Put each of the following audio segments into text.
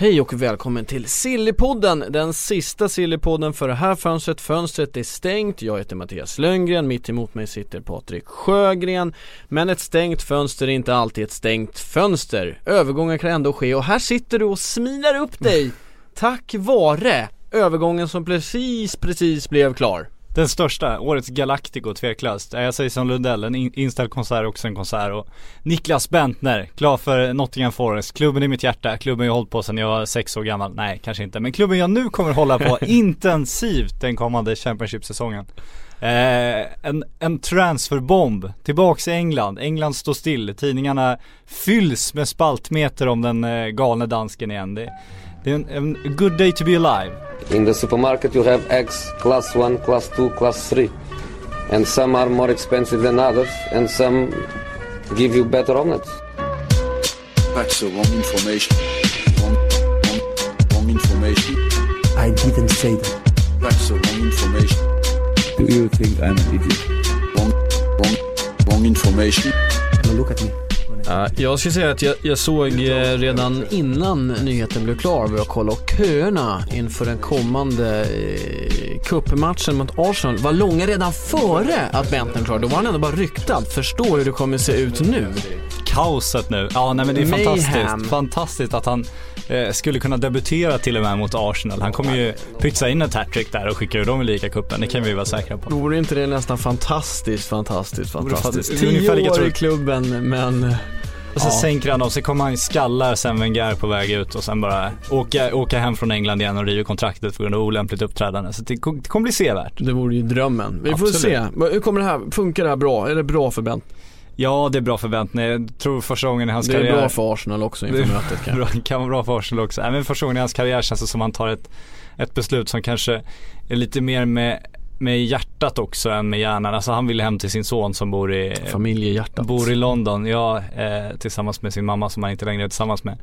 Hej och välkommen till Sillypodden, den sista Sillypodden för det här fönstret. Fönstret är stängt, jag heter Mattias Lönngren, mitt emot mig sitter Patrik Sjögren. Men ett stängt fönster är inte alltid ett stängt fönster. Övergångar kan ändå ske och här sitter du och smilar upp dig tack vare övergången som precis, precis blev klar. Den största, årets Galactico tveklöst. Jag säger som Lundell, en inställd konsert också en konsert och Niklas Bentner, klar för Nottingham Forest. Klubben i mitt hjärta, klubben jag hållit på sedan jag var sex år gammal. Nej, kanske inte. Men klubben jag nu kommer hålla på intensivt den kommande Championship-säsongen. Eh, en, en transferbomb, tillbaks i England. England står still. Tidningarna fylls med spaltmeter om den eh, galne dansken igen. Det, det är en, en good day to be alive. In the supermarket you have eggs class 1, class 2, class 3. And some are more expensive than others and some give you better omelets. That's the wrong information. Wrong, wrong, wrong information. I didn't say that. That's the wrong information. Do you think I'm an idiot? Wrong, wrong, wrong information. Now look at me. Jag ska säga att jag, jag såg eh, redan innan nyheten blev klar var jag kollade och köerna inför den kommande eh, cupmatchen mot Arsenal var långa redan före att Bentner klar. Då var han ändå bara ryktad. Förstå hur det kommer se ut nu. Kaoset nu. Ja nej men det är Mayhem. fantastiskt. Fantastiskt att han eh, skulle kunna debutera till och med mot Arsenal. Han kommer ju pytsa in ett hattrick där och skicka ur dem i ligacupen. Det kan vi vara säkra på. Vore inte det nästan fantastiskt, fantastiskt, fantastiskt? Tio år i klubben men Och så Ja. sänker han dem, så kommer han skallar sen Wenger på väg ut och sen bara åka, åka hem från England igen och river kontraktet på grund av olämpligt uppträdande. Så det det kommer bli sevärt. det vore ju drömmen. Vi får Absolut. se. Hur kommer det här, funkar det här bra? Är det bra för Bent? Ja, det är bra för Bentner. Jag tror första gången i hans Det är karriär bra för Arsenal också inför Det mötet kanske. Bra, kan vara bra för Arsenal också. Även första gången i hans karriär känns det som han tar ett, ett beslut som kanske är lite mer med, med hjärtat också än med hjärnan. Alltså han vill hem till sin son som bor i, Familjehjärtat. bor i London. Ja, eh, tillsammans med sin mamma som han inte längre är tillsammans med.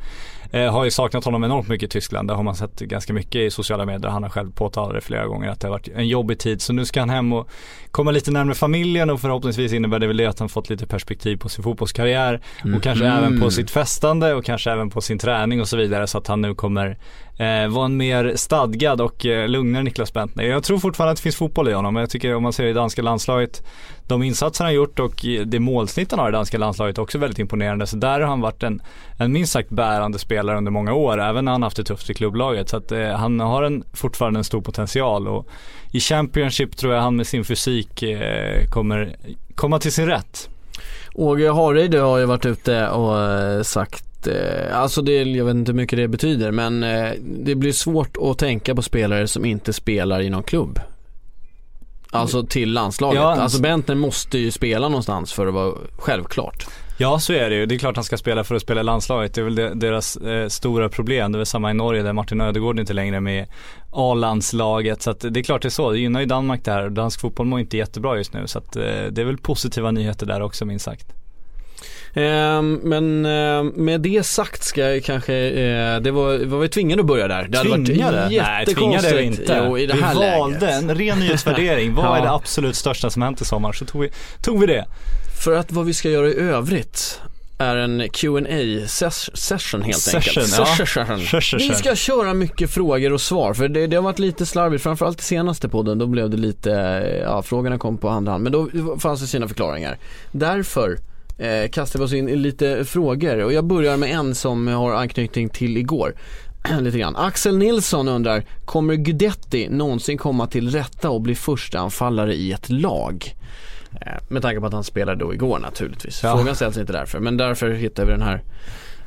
Eh, har ju saknat honom enormt mycket i Tyskland. Det har man sett ganska mycket i sociala medier. Han har själv påtalat det flera gånger att det har varit en jobbig tid. Så nu ska han hem och komma lite närmare familjen och förhoppningsvis innebär det väl det att han fått lite perspektiv på sin fotbollskarriär och kanske Mhm. även på sitt festande och kanske även på sin träning och så vidare så att han nu kommer eh, en mer stadgad och eh, lugnare Niklas Bentner. Jag tror fortfarande att det finns fotboll i honom men jag tycker om man ser i danska landslaget de insatser han har gjort och eh, det målsnitt han har i danska landslaget är också väldigt imponerande. Så där har han varit en, en minst sagt bärande spelare under många år, även när han haft det tufft i klubblaget. Så att eh, han har en, fortfarande en stor potential och i Championship tror jag han med sin fysik eh, kommer komma till sin rätt. Åge Hareide har ju varit ute och eh, sagt eh, Alltså det, jag vet inte hur mycket det betyder men eh, det blir svårt att tänka på spelare som inte spelar i någon klubb. Alltså till landslaget. Ja, alltså Bentner måste ju spela någonstans för att vara självklart. Ja så är det ju. Det är klart han ska spela för att spela i landslaget. Det är väl deras eh, stora problem. Det är väl samma i Norge där Martin Ödegård inte längre är med A-landslaget. Så att det är klart det är så. Det gynnar ju Danmark det här. Dansk fotboll mår inte jättebra just nu. Så att eh, det är väl positiva nyheter där också minst sagt. Ehm, men eh, med det sagt ska jag kanske, eh, det var, var vi tvingade att börja där. Det Tvingade? Nej tvingade är vi inte. Jo, i det vi här valde läget. en ren nyhetsvärdering. Vad Ja. är det absolut största som hänt i sommar? Så tog vi, tog vi det. För att vad vi ska göra i övrigt är en qa session helt Session, enkelt. ja. Session. Session. Vi ska köra mycket frågor och svar för det, det har varit lite slarvigt, framförallt i senaste podden, då blev det lite, ja frågorna kom på andra hand men då fanns det sina förklaringar. Därför eh, kastar vi oss in i lite frågor och jag börjar med en som har anknytning till igår. lite grann. Axel Nilsson undrar, kommer Gudetti någonsin komma till rätta och bli första anfallare i ett lag? Eh, Med tanke på att han spelade då igår naturligtvis. Ja. Frågan ställs inte därför, men därför hittar vi den här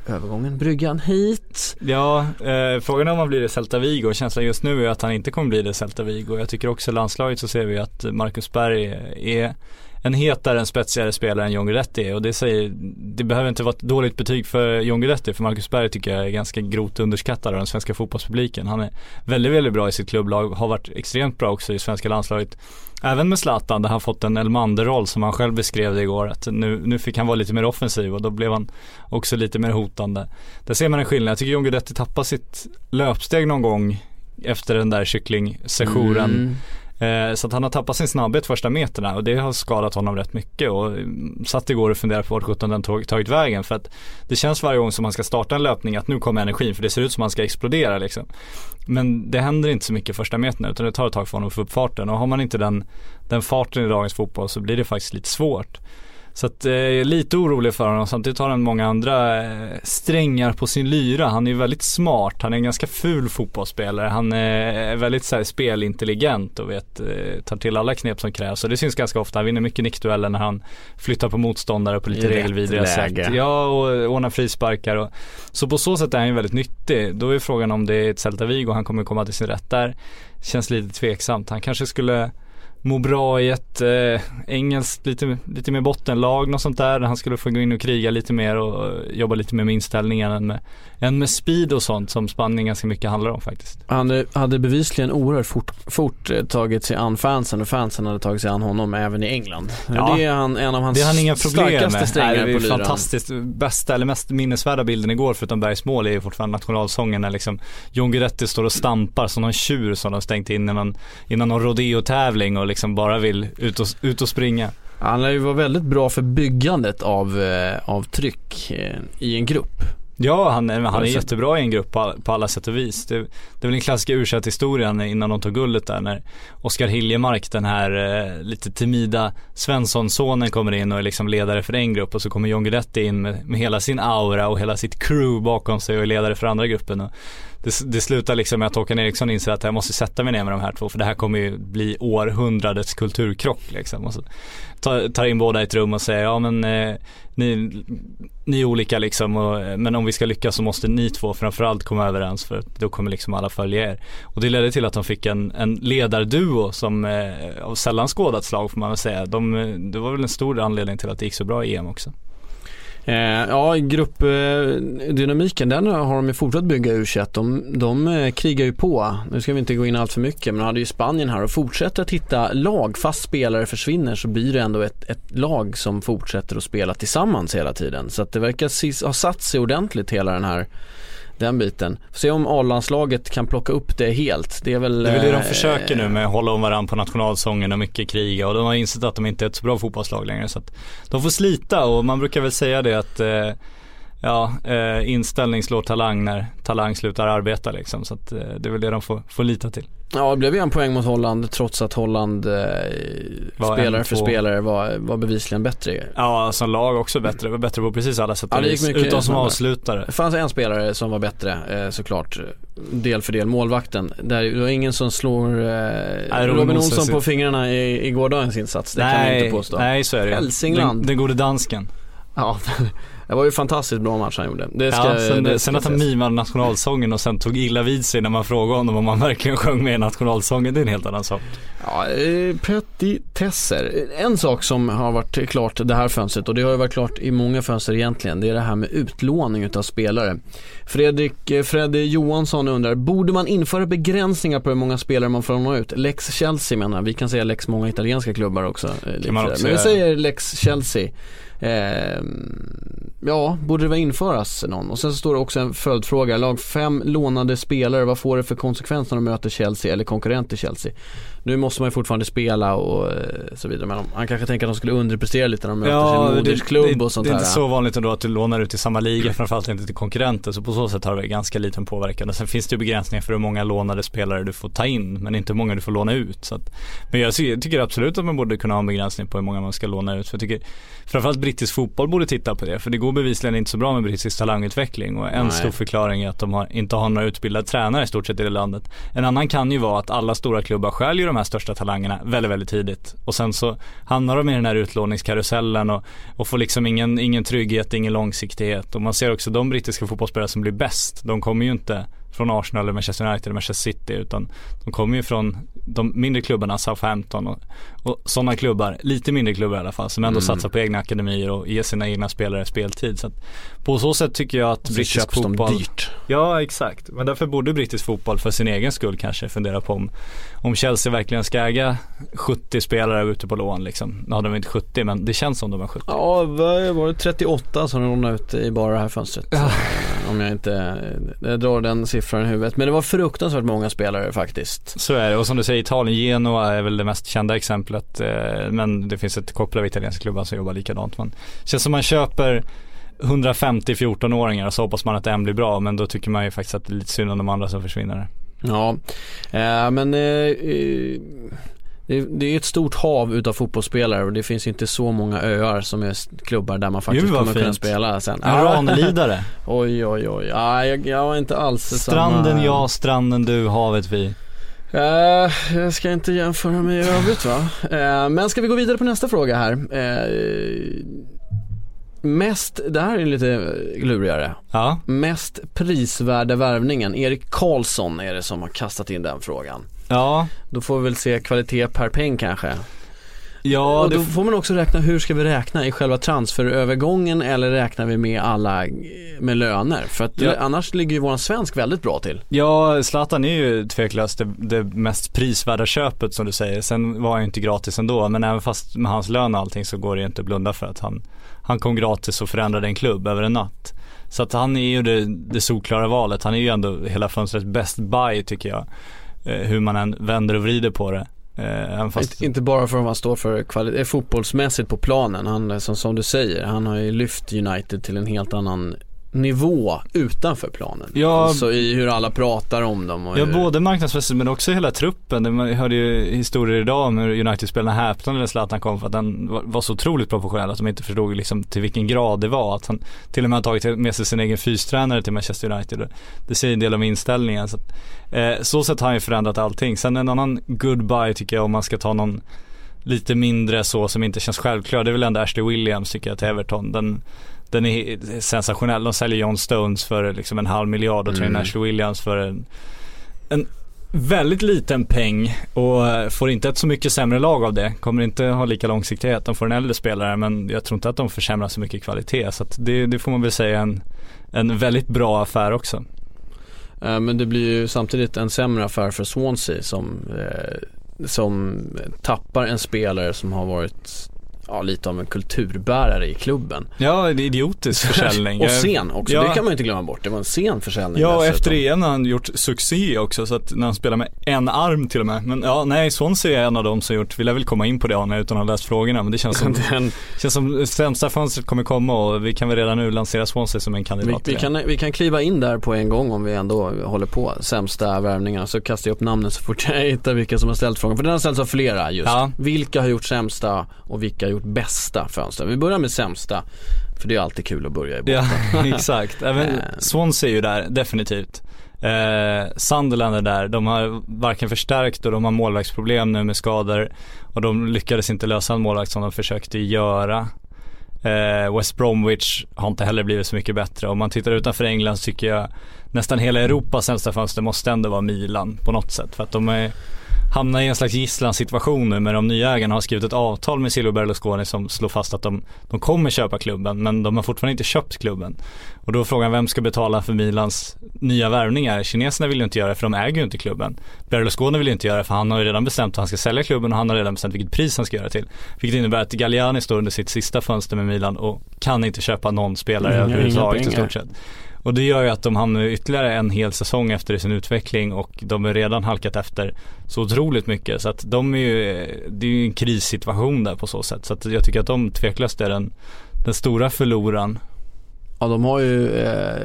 övergången, bryggan hit. Ja, eh, frågan är om han blir det Celta Vigo. Känslan just nu är att han inte kommer bli det Celta Vigo. Jag tycker också landslaget så ser vi att Marcus Berg är en hetare, en spetsigare spelare än John Guidetti och det säger, det behöver inte vara ett dåligt betyg för John Guidetti för Marcus Berg tycker jag är ganska grovt underskattad av den svenska fotbollspubliken. Han är väldigt, väldigt bra i sitt klubblag, har varit extremt bra också i svenska landslaget. Även med Zlatan där han fått en Elmander-roll som han själv beskrev det igår. Att nu, nu fick han vara lite mer offensiv och då blev han också lite mer hotande. Där ser man en skillnad. Jag tycker John Guidetti tappar sitt löpsteg någon gång efter den där kycklingsessionen. Mm. Eh, så att han har tappat sin snabbhet första meterna och det har skadat honom rätt mycket och mm, satt igår och funderade på vart sjutton den tog, tagit vägen för att det känns varje gång som man ska starta en löpning att nu kommer energin för det ser ut som att man ska explodera liksom. Men det händer inte så mycket första meterna utan det tar ett tag för honom att få upp farten och har man inte den, den farten i dagens fotboll så blir det faktiskt lite svårt. Så att eh, jag är lite orolig för honom. Samtidigt har han många andra eh, strängar på sin lyra. Han är ju väldigt smart. Han är en ganska ful fotbollsspelare. Han är väldigt så här, spelintelligent och vet, eh, tar till alla knep som krävs. Och det syns ganska ofta. Han vinner mycket nickdueller när han flyttar på motståndare på lite I regelvidriga sätt. Ja, och ordnar frisparkar. Och, så på så sätt är han ju väldigt nyttig. Då är frågan om det är ett Celta Vigo han kommer komma till sin rätt där. Känns lite tveksamt. Han kanske skulle må bra i ett eh, engelskt lite, lite mer bottenlag, något sånt där. Han skulle få gå in och kriga lite mer och eh, jobba lite mer med inställningen än med, än med speed och sånt som Spanien ganska mycket handlar om faktiskt. Han hade bevisligen oerhört fort, fort eh, tagit sig an fansen och fansen hade tagit sig an honom även i England. Ja. Det är han, en av hans Det har han inga problem starkaste med. strängar Nej, det på är lyran. fantastiskt. Bästa eller mest minnesvärda bilden igår förutom Bergs mål är ju fortfarande nationalsången när liksom John Guidetti står och stampar som någon tjur som de stängt in innan, innan någon rodeo-tävling och liksom bara vill ut och, ut och springa. Han lär ju vara väldigt bra för byggandet av, eh, av tryck eh, i en grupp. Ja, han, är- han är jättebra i en grupp på, på alla sätt och vis. Det, det är väl den klassiska u historien innan de tog guldet där när Oskar Hiljemark, den här eh, lite timida Svensson-sonen kommer in och är liksom ledare för en grupp och så kommer John Guidetti in med, med hela sin aura och hela sitt crew bakom sig och är ledare för andra gruppen. Och det, det slutar liksom med att Håkan Eriksson inser att jag måste sätta mig ner med de här två för det här kommer ju bli århundradets kulturkrock liksom. Och så tar, tar in båda i ett rum och säger ja men eh, ni, ni är olika liksom och, men om vi ska lyckas så måste ni två framförallt komma överens för då kommer liksom alla följa er. Och det ledde till att de fick en, en ledarduo som eh, av sällan skådat slag får man väl säga. De, eh, det var väl en stor anledning till att det gick så bra i EM också. Eh, ja, gruppdynamiken den har de ju fortsatt bygga u De, de eh, krigar ju på. Nu ska vi inte gå in allt för mycket men hade ju Spanien här och fortsätter att hitta lag. Fast spelare försvinner så blir det ändå ett, ett lag som fortsätter att spela tillsammans hela tiden. Så att det verkar ha satt sig ordentligt hela den här den biten. Får se om A-landslaget kan plocka upp det helt. Det är väl... Det är väl det de eh, försöker nu med att hålla om varandra på nationalsången och mycket kriga och de har insett att de inte är ett så bra fotbollslag längre så att de får slita och man brukar väl säga det att eh, Ja, eh, inställning slår talang när talang slutar arbeta liksom. Så att, eh, det är väl det de får, får lita till. Ja, det blev ju en poäng mot Holland trots att Holland eh, spelare för spelare var, var bevisligen bättre. Ja, som lag också bättre. Var bättre på precis alla sätt Ja, och gick vis. Utom som avslutare. Det fanns en spelare som var bättre eh, såklart, del för del, målvakten. Där, det var ingen som slår eh, Robin Robin Olsson på fingrarna i, i gårdagens insats. Det kan man inte påstå. nej så är det. Hälsingland. Den, den gode dansken. Ja, det var ju fantastiskt bra match han gjorde. Det ska, ja, sen, det sen att han mimade nationalsången och sen tog illa vid sig när man frågade honom om han verkligen sjöng med i nationalsången. Det är en helt annan sak. Ja, eh, petitesser. En sak som har varit klart det här fönstret och det har ju varit klart i många fönster egentligen. Det är det här med utlåning utav spelare. Fredrik eh, Fredde Johansson undrar, borde man införa begränsningar på hur många spelare man får låna ut? Lex Chelsea menar. Vi kan säga Lex många italienska klubbar också. eh, Men vi säger Lex Chelsea. Eh, ja, borde det väl införas någon? Och sen så står det också en följdfråga. Lag 5 lånade spelare, vad får det för konsekvenser när de möter Chelsea eller konkurrent till Chelsea? Nu måste man ju fortfarande spela och eh, så vidare men han kanske tänker att de skulle underprestera lite när de möter sin modersklubb det, och sånt det är inte så vanligt ändå att du lånar ut i samma liga, framförallt inte till konkurrenter. Så på så sätt har det ganska liten påverkan. Och sen finns det ju begränsningar för hur många lånade spelare du får ta in, men inte hur många du får låna ut. Så att, men jag tycker, absolut att man borde kunna ha en begränsning på hur många man ska låna ut. För jag tycker framförallt brittisk fotboll borde titta på det. För det går bevisligen inte så bra med brittisk talangutveckling. Och en Nej. stor förklaring är att de har, inte har några utbildade tränare i stort sett i det landet. En annan kan ju vara att alla stora klubbar skäljer de här största talangerna väldigt, väldigt tidigt. Och sen så hamnar de i den här utlåningskarusellen och, och får liksom ingen, ingen trygghet, ingen långsiktighet. Och man ser också de brittiska fotbollsspelare som blir bäst, de kommer ju inte från Arsenal eller Manchester United eller Manchester City utan de kommer ju från de mindre klubbarna, Southampton och, och sådana klubbar, lite mindre klubbar i alla fall, som ändå Mm. satsar på egna akademier och ger sina egna spelare speltid. Så att på så sätt tycker jag att så brittisk fotboll dyrt. Ja exakt, men därför borde brittisk fotboll för sin egen skull kanske fundera på om, om Chelsea verkligen ska äga 70 spelare ute på lån liksom. Nu har de inte 70 men det känns som de har 70. Ja, var det 38 som de lånade ut i bara det här fönstret. Ja. om jag inte jag drar den siffran i huvudet. Men det var fruktansvärt många spelare faktiskt. Så är det och som du säger Italien, Genoa är väl det mest kända exemplet. Eh, men det finns ett koppel av italienska klubbar som jobbar likadant. Det känns som man köper 150 14-åringar och så hoppas man att en blir bra men då tycker man ju faktiskt att det är lite synd om de andra som försvinner. Ja, eh, men eh, eh, det, det är ett stort hav utav fotbollsspelare och det finns inte så många öar som är klubbar där man faktiskt kommer kunna fint. spela sen. En ranelidare. Oj oj oj, ja, jag, jag har inte alls Stranden samma... jag, stranden du, havet vi. Eh, jag ska inte jämföra mig i övrigt va. Eh, men ska vi gå vidare på nästa fråga här. Eh, mest, det här är lite klurigare. Ja. Mest prisvärda värvningen, Erik Karlsson är det som har kastat in den frågan. Ja, Då får vi väl se kvalitet per peng kanske. ja och då får man också räkna, hur ska vi räkna i själva transferövergången eller räknar vi med alla med löner? För att Ja. annars ligger ju våran svensk väldigt bra till. Ja, Zlatan är ju tveklöst det, det mest prisvärda köpet som du säger. Sen var han ju inte gratis ändå, men även fast med hans lön och allting så går det ju inte att blunda för att han, han kom gratis och förändrade en klubb över en natt. Så att han är ju det, det solklara valet. Han är ju ändå hela fönstret best buy tycker jag. Eh, hur man än vänder och vrider på det. Eh, fast, Inte- bara för vad han står för kvalitet, eh, fotbollsmässigt på planen. Han, är som, som du säger, han har ju lyft United till en helt annan nivå utanför planen. Ja. Alltså i hur alla pratar om dem och Ja hur, både marknadsmässigt men också hela truppen. Man hörde ju historier idag om hur United-spelarna häpnade när Zlatan kom för att den var, så otroligt professionell att de inte förstod liksom till vilken grad det var. Att han till och med har tagit med sig sin egen fystränare till Manchester United. Det säger en del om inställningen. Så, att, eh, så sätt har han ju förändrat allting. Sen en annan goodbye tycker jag om man ska ta någon lite mindre så som inte känns självklar. Det är väl ändå Ashley Williams tycker jag till Everton. Den, den är sensationell. De säljer John Stones för liksom en halv miljard och Mm. Ashley Williams för en, en väldigt liten peng och eh, får inte ett så mycket sämre lag av det. Kommer inte ha lika långsiktighet. De får en äldre spelare men jag tror inte att de försämrar så mycket kvalitet. Så det, det får man väl säga är en, en väldigt bra affär också. Eh, Men det blir ju samtidigt en sämre affär för Swansea som, eh, som tappar en spelare som har varit ja, lite av en kulturbärare i klubben. Ja, det är idiotisk försäljning. och sen också, Ja. det kan man ju inte glömma bort. Det var en sen försäljning Ja, och efter EM har han gjort succé också så att när han spelar med en arm till och med. Men ja, nej, Swansea är en av dem som gjort, vill jag väl komma in på det Arne utan att ha läst frågorna men det känns som, Den, känns som sämsta fönstret kommer komma och vi kan väl redan nu lansera Swansea som en vi, kandidat vi, det. kan, vi kan kliva in där på en gång om vi ändå håller på sämsta värvningarna. Så kastar jag upp namnen så fort jag hittar vilka som har ställt frågan. För den har ställts av flera just. Ja. Vilka har gjort sämsta och vilka har gjort bästa fönster? Vi börjar med sämsta. För det är alltid kul att börja i botten. Ja, exakt. Även Eh. Swansea är ju där, definitivt. Eh, Sunderland är där, de har varken förstärkt och de har målvaktsproblem nu med skador. Och de lyckades inte lösa en målvakt som de försökte göra. Eh, West Bromwich har inte heller blivit så mycket bättre. Om man tittar utanför England så tycker jag nästan hela Europas sämsta fönster måste ändå vara Milan på något sätt. För att de är hamnar i en slags gisslansituation nu med de nya ägarna har skrivit ett avtal med Silvio Berlusconi som slår fast att de, de kommer köpa klubben men de har fortfarande inte köpt klubben. Och då är frågan vem ska betala för Milans nya värvningar? Kineserna vill ju inte göra det för de äger ju inte klubben. Berlusconi vill ju inte göra det för han har ju redan bestämt att han ska sälja klubben och han har redan bestämt vilket pris han ska göra till. Vilket innebär att Galliani står under sitt sista fönster med Milan och kan inte köpa någon spelare Inga- överhuvudtaget i stort sett. Och det gör ju att de hamnar ytterligare en hel säsong efter i sin utveckling och de är redan halkat efter så otroligt mycket. Så att de är ju, det är ju en krissituation där på så sätt. Så att jag tycker att de tveklöst är den, den stora förloraren. Ja de har ju eh,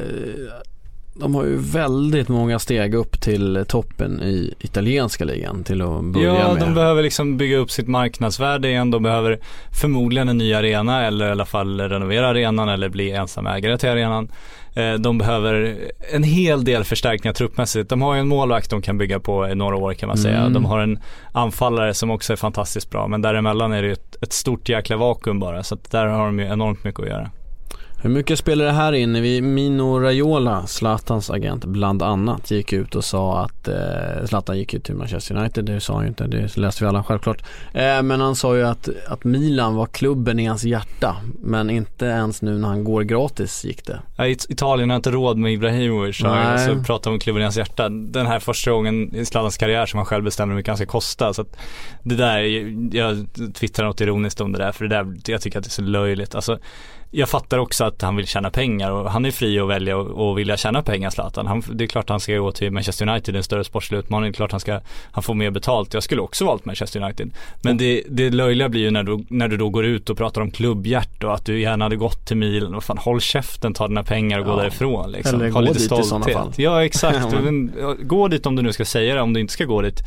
de har ju väldigt många steg upp till toppen i italienska ligan till att börja Ja, med. de behöver liksom bygga upp sitt marknadsvärde igen. De behöver förmodligen en ny arena eller i alla fall renovera arenan eller bli ensam ägare till arenan. Eh, De behöver en hel del förstärkningar truppmässigt. De har ju en målvakt de kan bygga på i några år kan man säga. Mm. De har en anfallare som också är fantastiskt bra. Men däremellan är det ju ett, ett stort jäkla vakuum bara. Så att där har de ju enormt mycket att göra. Hur mycket spelar det här in? Vi, Mino Raiola, Zlatans agent bland annat, gick ut och sa att eh, Zlatan gick ut till Manchester United. Det sa han ju inte, det läste vi alla självklart. Eh, men han sa ju att, att Milan var klubben i hans hjärta. Men inte ens nu när han går gratis gick det. Ja, It- Italien har inte råd med Ibrahimovic så alltså, prata om klubben i hans hjärta. Den här första gången i Zlatans karriär som han själv bestämmer hur mycket han ska kosta. Så att det där, jag twittrar något ironiskt om det där för det där, jag tycker att det är så löjligt. Alltså, jag fattar också att han vill tjäna pengar och han är fri att välja och, och vilja tjäna pengar Zlatan. Han, det är klart han ska gå till Manchester United, en större sportslig utmaning. Det är klart han ska, han får mer betalt. Jag skulle också valt Manchester United. Men det, det löjliga blir ju när du, när du då går ut och pratar om klubbhjärt och att du gärna hade gått till Milan. Vad fan, håll käften, ta dina pengar och gå Ja. därifrån liksom. Eller ha gå lite dit i sådana fall. Ja exakt, gå dit om du nu ska säga det, om du inte ska gå dit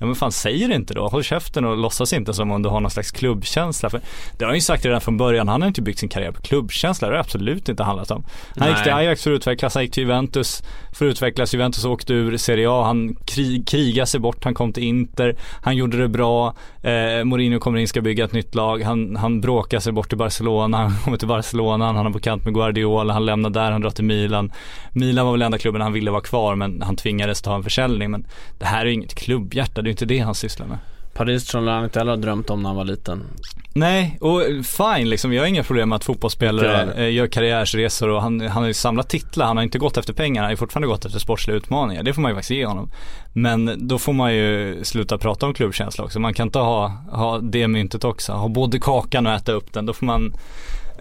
Ja men fan säg det inte då, håll käften och låtsas inte som om du har någon slags klubbkänsla. För det har han ju sagt redan från början, han har inte byggt sin karriär på klubbkänsla, det har det absolut inte handlat om. Han gick till Nej. Ajax för att utvecklas, han gick till Juventus för att utvecklas, Juventus åkte ur Serie A, han krig, krigade sig bort, han kom till Inter, han gjorde det bra, eh, Mourinho kommer in, ska bygga ett nytt lag, han, han bråkar sig bort till Barcelona, han kommer till Barcelona, han är på kant med Guardiola, han lämnar där, han drar till Milan. Milan var väl enda klubben han ville vara kvar men han tvingades ta en försäljning. Men det här är ju inget klubbhjärta, är inte det han sysslar med. Paris tror jag han inte heller har drömt om när han var liten. Nej, och fine liksom. Jag har inga problem med att fotbollsspelare Inte eh, gör karriärsresor och han, han har ju samlat titlar. Han har inte gått efter pengar, han har ju fortfarande gått efter sportsliga utmaningar. Det får man ju faktiskt ge honom. Men då får man ju sluta prata om klubbkänsla också. Man kan inte ha, ha det myntet också. Ha både kakan och äta upp den. Då får man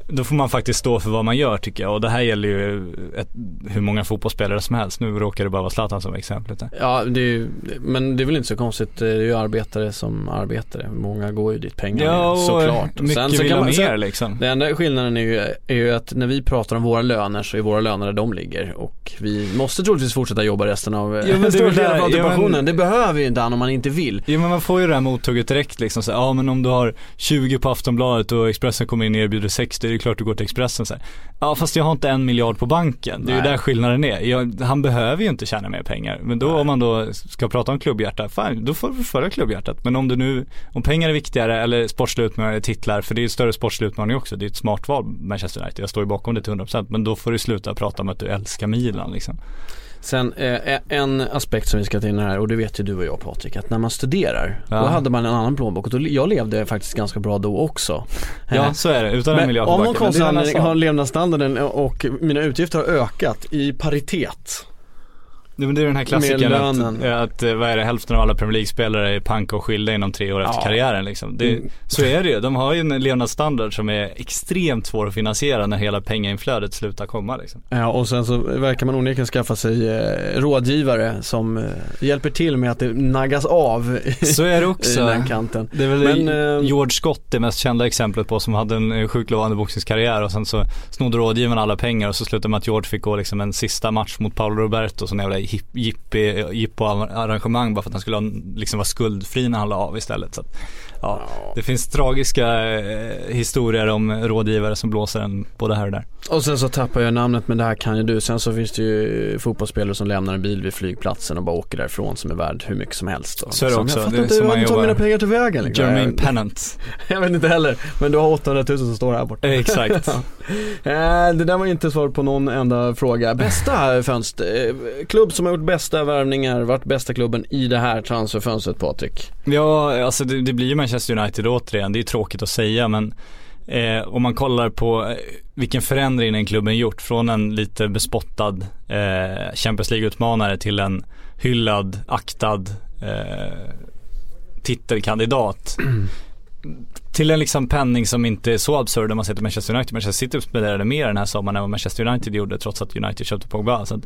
då får man faktiskt stå för vad man gör tycker jag och det här gäller ju ett, hur många fotbollsspelare som helst. Nu råkar det bara vara Zlatan som exemplet. där. Ja, det ju, men det är väl inte så konstigt. Det är ju arbetare som arbetare. Många går ju dit pengar Ja, och såklart. Mycket vill ha mer liksom. Den enda skillnaden är ju, är ju att när vi pratar om våra löner så är våra löner där de ligger och vi måste troligtvis fortsätta jobba resten av Jo, men det stora där- av ja, pensionen. Det behöver ju inte han om man inte vill. Jo men man får ju det här mottugget direkt liksom så ja men om du har 20 på Aftonbladet och Expressen kommer in och erbjuder 60, är klart du går till Expressen så här. Ja fast jag har inte en miljard på banken, det är ju Nej. där skillnaden är. Jag, han behöver ju inte tjäna mer pengar. Men då om man då ska prata om klubbhjärta, fine, då får du föra klubbhjärtat. Men om du nu, om pengar är viktigare eller sportsliga utmaningar, titlar, för det är ju större sportslig utmaning också. Det är ett smart val Manchester United, jag står ju bakom det till 100% men då får du sluta prata om att du älskar Milan liksom. Sen eh, en aspekt som vi ska ta in här och det vet ju du och jag Patrik att när man studerar Ja. då hade man en annan plånbok och då, jag levde faktiskt ganska bra då också. Ja Eh, så är det, utan en miljard om anledning sak. har levnadsstandarden och mina utgifter har ökat i paritet. Nej, men det är den här klassikern att, lönen. att, eh, vad är det, hälften av alla Premier League-spelare är pank och skilda inom tre år efter Ja. karriären liksom. Det, Mm. Så är det ju. De har ju en levnadsstandard som är extremt svår att finansiera när hela pengainflödet slutar komma liksom. Ja och sen så verkar man onekligen skaffa sig eh, rådgivare som eh, hjälper till med att det naggas av i, Så är det i också. den kanten. Det är väl Men, eh, George Scott det mest kända exemplet på som hade en eh, sjukt lovande boxningskarriär och sen så snodde rådgivaren alla pengar och så slutade med att George fick gå liksom en sista match mot Paolo Roberto som jävla jippo-arrangemang bara för att han skulle liksom vara skuldfri när han la av istället. Så att, ja, det finns tragiska eh, historier om rådgivare som blåser en både här och där. Och sen så tappar jag namnet men det här kan ju du. Sen så finns det ju fotbollsspelare som lämnar en bil vid flygplatsen och bara åker därifrån som är värd hur mycket som helst. Och Så är det också. Jag fattar inte hur man du tar mina pengar till vägen liksom. Jermaine jag, Pennant. jag vet inte heller. Men du har 800 000 som står här borta. Exakt. Eh, det där var inte svar på någon enda fråga. Bästa fönster, eh, klubb som har gjort bästa värvningar, varit bästa klubben i det här transferfönstret Patrik? Ja, alltså det, det blir ju Manchester United återigen. Det är tråkigt att säga men eh, om man kollar på eh, vilken förändring den klubben gjort från en lite bespottad eh, Champions League-utmanare till en hyllad, aktad eh, titelkandidat. Till en liksom penning som inte är så absurd om man ser till Manchester United. Manchester City spenderade mer den här sommaren än vad Manchester United gjorde trots att United köpte Pogba. Så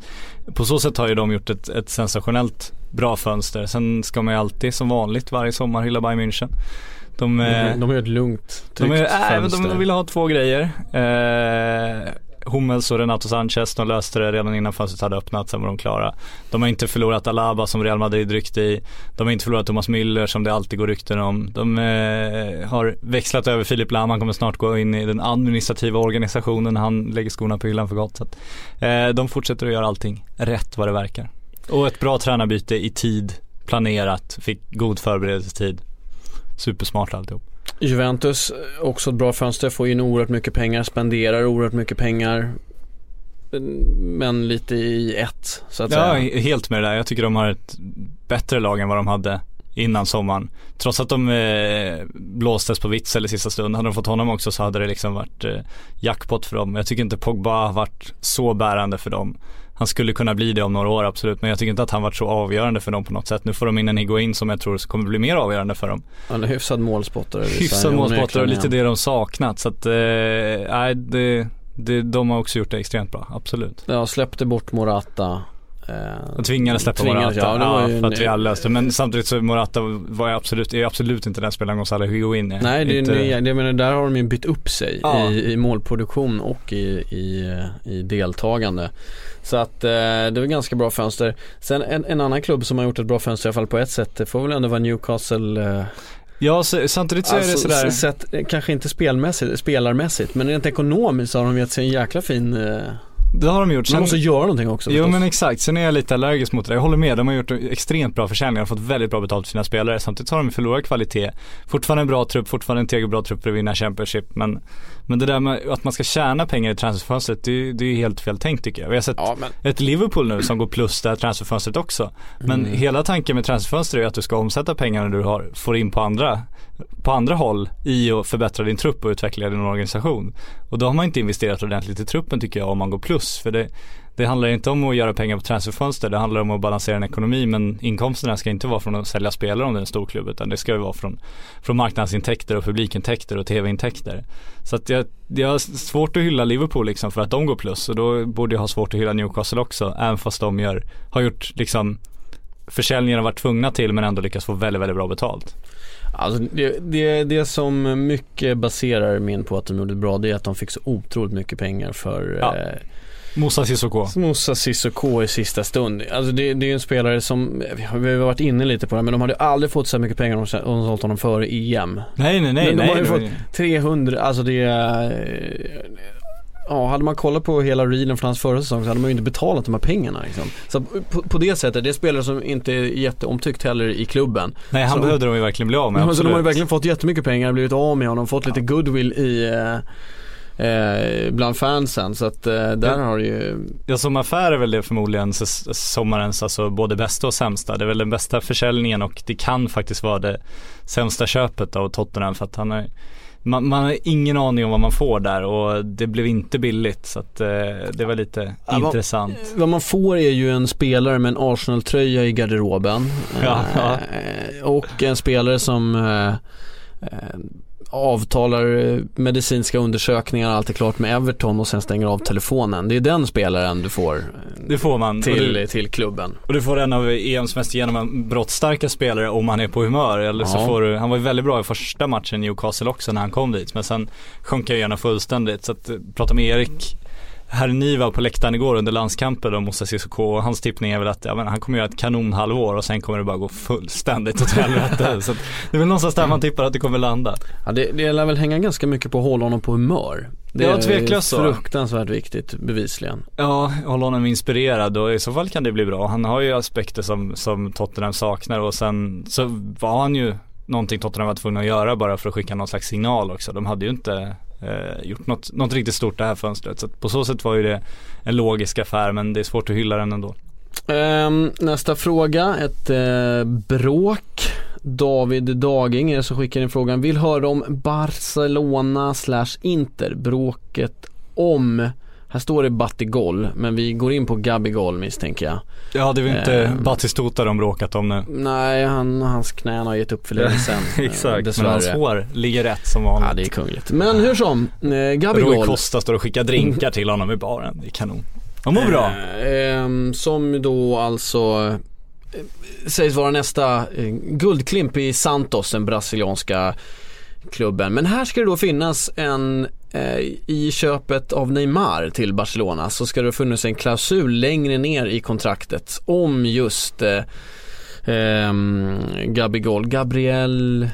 på så sätt har ju de gjort ett, ett sensationellt bra fönster. Sen ska man ju alltid som vanligt varje sommar hylla Bayern München. De, eh, de har ju ett lugnt, de, tryggt är, äh, men fönster. de, de vill ha två grejer. Eh, Hummels och Renato Sanchez, de löste det redan innan fönstret hade öppnat, sen var de klara. De har inte förlorat Alaba som Real Madrid ryckte i. De har inte förlorat Thomas Müller som det alltid går rykten om. De eh, har växlat över Filip Lahm, han kommer snart gå in i den administrativa organisationen. Han lägger skorna på hyllan för gott. Så att, eh, de fortsätter att göra allting rätt vad det verkar. Och ett bra tränarbyte i tid, planerat, fick god förberedelsetid. Supersmart alltihop. Juventus, också ett bra fönster, får in oerhört mycket pengar, spenderar oerhört mycket pengar. Men lite i ett, så att Ja, säga. helt med det där. Jag tycker de har ett bättre lag än vad de hade innan sommaren. Trots att de eh, blåstes på Witzel i sista stund. Hade de fått honom också så hade det liksom varit eh, jackpot för dem. Jag tycker inte Pogba har varit så bärande för dem. Han skulle kunna bli det om några år absolut men jag tycker inte att han varit så avgörande för dem på något sätt. Nu får de in en Higuain som jag tror kommer bli mer avgörande för dem. Han är hyfsad målspottare. Hyfsad målspottare och lite det de saknat så att, eh, nej det, det, de har också gjort det extremt bra, absolut. Ja, släppte bort Morata. Eh, De tvingades släppa tvingades, Morata, Ja, det var ja, ju för en- att vi alla löste Men samtidigt så Morata var absolut, är absolut inte den spelaren Gonzalo Higuain är. Nej, det, inte, det, jag menar, där har de ju bytt upp sig Ja. i, i målproduktion och i, i, i deltagande. Så att eh, det var ganska bra fönster. Sen en, en annan klubb som har gjort ett bra fönster i alla fall på ett sätt, det får väl ändå vara Newcastle. Eh, Ja, så, samtidigt så är det alltså, sådär sett, kanske inte spelmässigt, spelarmässigt, men rent ekonomiskt har de gett sig en jäkla fin, eh, Det har de gjort. Sen, måste göra någonting också Jo men exakt, sen är jag lite allergisk mot det. Jag håller med, de har gjort extremt bra försäljningar och fått väldigt bra betalt för sina spelare. Samtidigt har de förlorat kvalitet. Fortfarande en bra trupp, fortfarande en tillräckligt bra trupp för att vinna Championship. Men, men det där med att man ska tjäna pengar i transferfönstret, det, är- det är helt fel tänkt tycker jag. Vi har sett Ja, men ett Liverpool nu som går plus det här transferfönstret också. Men Mm. hela tanken med transferfönster är att du ska omsätta pengarna du har, får in på andra, på andra håll i att förbättra din trupp och utveckla din organisation. Och då har man inte investerat ordentligt i truppen tycker jag om man går plus. För det, det handlar inte om att göra pengar på transferfönster, det handlar om att balansera en ekonomi men inkomsterna ska inte vara från att sälja spelare om det är en stor klubb utan det ska ju vara från, från marknadsintäkter och publikintäkter och tv-intäkter. Så att jag, jag har svårt att hylla Liverpool liksom för att de går plus och då borde jag ha svårt att hylla Newcastle också även fast de gör, har gjort liksom försäljningar har varit tvungna till men ändå lyckats få väldigt, väldigt bra betalt. Alltså det, det, det som mycket baserar min på att de gjorde det bra det är att de fick så otroligt mycket pengar för Ja. eh, Moussa Sissoko. Moussa Sissoko i sista stund. Alltså det, det är ju en spelare som, vi har varit inne lite på det men de hade aldrig fått så mycket pengar om de de sålt honom före EM. Nej, nej, nej. Men de nej, har ju var fått 300, alltså det är Ja, hade man kollat på hela reelen från hans förra säsong så hade man ju inte betalat de här pengarna liksom. Så på, på det sättet, det är spelare som inte är jätteomtyckt heller i klubben. nej, han Så- behövde de ju verkligen bli av med. Så absolut. de har ju verkligen fått jättemycket pengar, blivit av med honom, fått lite goodwill i eh, eh, bland fansen. Så att eh, där Ja. har det ju, Ja som affär är väl det förmodligen sommarens alltså både bästa och sämsta. Det är väl den bästa försäljningen och det kan faktiskt vara det sämsta köpet av Tottenham för att han är man, man har ingen aning om vad man får där och det blev inte billigt så att eh, det var lite Ja, vad- intressant. vad man får är ju en spelare med en Arsenal-tröja i garderoben. Ja, ja. Eh, och en spelare som eh, eh, avtalar eh, medicinska undersökningar, allt är klart med Everton och sen stänger av telefonen. Det är den spelaren du får eh, Det får man. till, du, till klubben. och du får en av EMs mest genombrottsstarka spelare om han är på humör. Eller så Ja. får du, han var ju väldigt bra i första matchen i Newcastle också när han kom dit. Men sen sjönk jag igenom fullständigt. Så att eh, prata med Erik Herniva på läktaren igår under landskampen om Moussa Sissoko och hans tippning är väl att ja, men han kommer göra ett kanonhalvår och sen kommer det bara gå fullständigt åt helvete. så det är väl någonstans där man tippar att det kommer landa. Ja, det, det lär väl hänga ganska mycket på att hålla honom på humör. Det Ja, är tveklöst så. fruktansvärt viktigt, bevisligen. Ja, hålla honom inspirerad och i så fall kan det bli bra. Han har ju aspekter som, som Tottenham saknar och sen så var han ju någonting Tottenham var tvungna att göra bara för att skicka någon slags signal också. De hade ju inte eh, gjort något, något riktigt stort det här fönstret. Så att på så sätt var ju det en logisk affär men det är svårt att hylla den ändå. Um, nästa fråga, ett eh, bråk. David Daging är det som skickar in frågan. Vill höra om Barcelona slash Inter. Bråket om, här står det Batigol, men vi går in på Gabigol misstänker jag. Ja det är väl inte Ehm. Batistuta de bråkat om nu. Nej, han, hans knän har gett upp för länge sedan. eh, Exakt, men hans hår ligger rätt som vanligt. Ja, det är kungligt. Men hur som, eh, Roy Gabigol. Costa står och skickar drinkar till honom i baren. Det är kanon. Han mår bra. Eh, ehm, som då alltså eh, sägs vara nästa eh, guldklimp i Santos, den brasilianska klubben. Men här ska det då finnas en eh, i köpet av Neymar till Barcelona så ska det funnits en klausul längre ner i kontraktet om just eh, ehm, Gabigol, Gabriel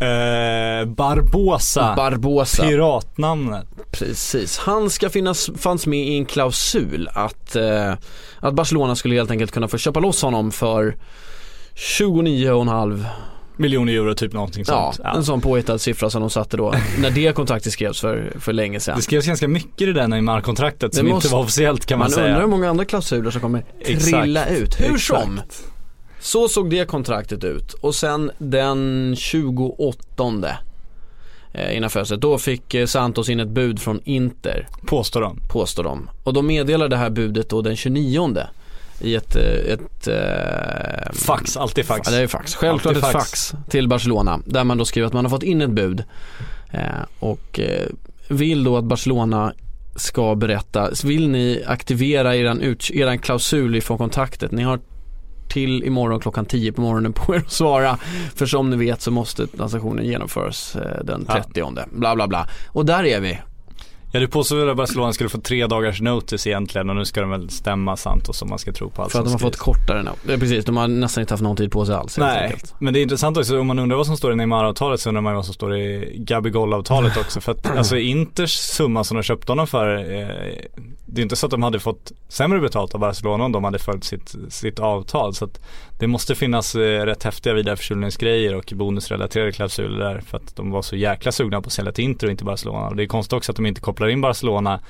Eh, Barbosa. Barbosa. Piratnamnet. Precis, han ska finnas, fanns med i en klausul att, eh, att Barcelona skulle helt enkelt kunna få köpa loss honom för 29,5 Miljoner euro typ någonting Ja, sånt. en sån påhittad siffra som de satte då när det kontraktet skrevs för, för länge sedan. Det skrevs ganska mycket i det där Neymar-kontraktet som måste- inte var officiellt kan man, Man säga. undrar hur många andra klausuler som kommer trilla Exakt, ut. Hur som, exakt. så såg det kontraktet ut och sen den 28 eh, innan fönstret, då fick eh, Santos in ett bud från Inter Påstår de. påstår de. Och de meddelar det här budet då den 29 i ett, eh, ett eh, Fax, alltid fax. Ja, det är fax. Självklart ett fax. fax till Barcelona där man då skriver att man har fått in ett bud eh, och eh, vill då att Barcelona ska berätta. Vill ni aktivera eran, ut, eran klausul ifrån kontraktet? Ni har till imorgon klockan 10 på morgonen på er att svara. För som ni vet så måste transaktionen genomföras den Ja. 30 bla bla bla. Och där är vi. Ja du påstod att Barcelona skulle få tre dagars notice egentligen och nu ska de väl stämma Santos om man ska tro på allt För att de har fått skrivs. kortare nu. Ja, precis, de har nästan inte haft någon tid på sig alls Nej, enkelt. men det är intressant också om man undrar vad som står i Neymar-avtalet så undrar man ju vad som står i Gabigol-avtalet också. För att alltså Inters summa som de köpte honom för, eh, det är inte så att de hade fått sämre betalt av Barcelona om de hade följt sitt, sitt avtal. Så att det måste finnas eh, rätt häftiga vidareförsäljningsgrejer och bonusrelaterade klausuler där för att de var så jäkla sugna på att sälja till Inter och inte Barcelona. Och det är konstigt också att de inte kopplar in Barcelona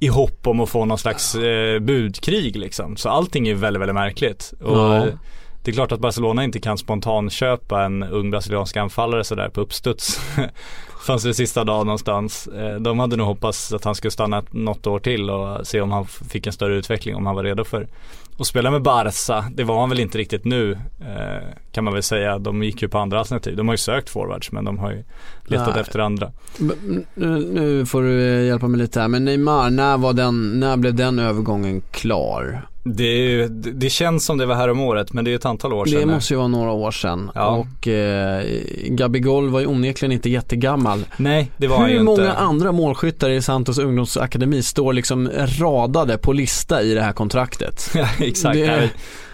i hopp om att få någon slags eh, budkrig liksom. Så allting är väldigt, väldigt märkligt. Och Ja. det är klart att Barcelona inte kan spontanköpa en ung brasiliansk anfallare sådär på uppstuds. Fanns det sista dagen någonstans. Eh, De hade nog hoppats att han skulle stanna något år till och se om han fick en större utveckling, om han var redo för att spela med Barca. Det var han väl inte riktigt nu eh, kan man väl säga. De gick ju på andra alternativ. De har ju sökt forwards men de har ju letat Nej. efter andra. Nu får du eh, hjälpa mig lite här, men Neymar, när, var den, när blev den övergången klar? Det, ju- det känns som det var här om året men det är ett antal år sedan Det måste ju vara några år sedan Ja. och eh, Gabigol var ju onekligen inte jättegammal. Nej det var han ju Hur många inte. andra målskyttar i Santos ungdomsakademi står liksom radade på lista i det här kontraktet? Ja, exakt. Det-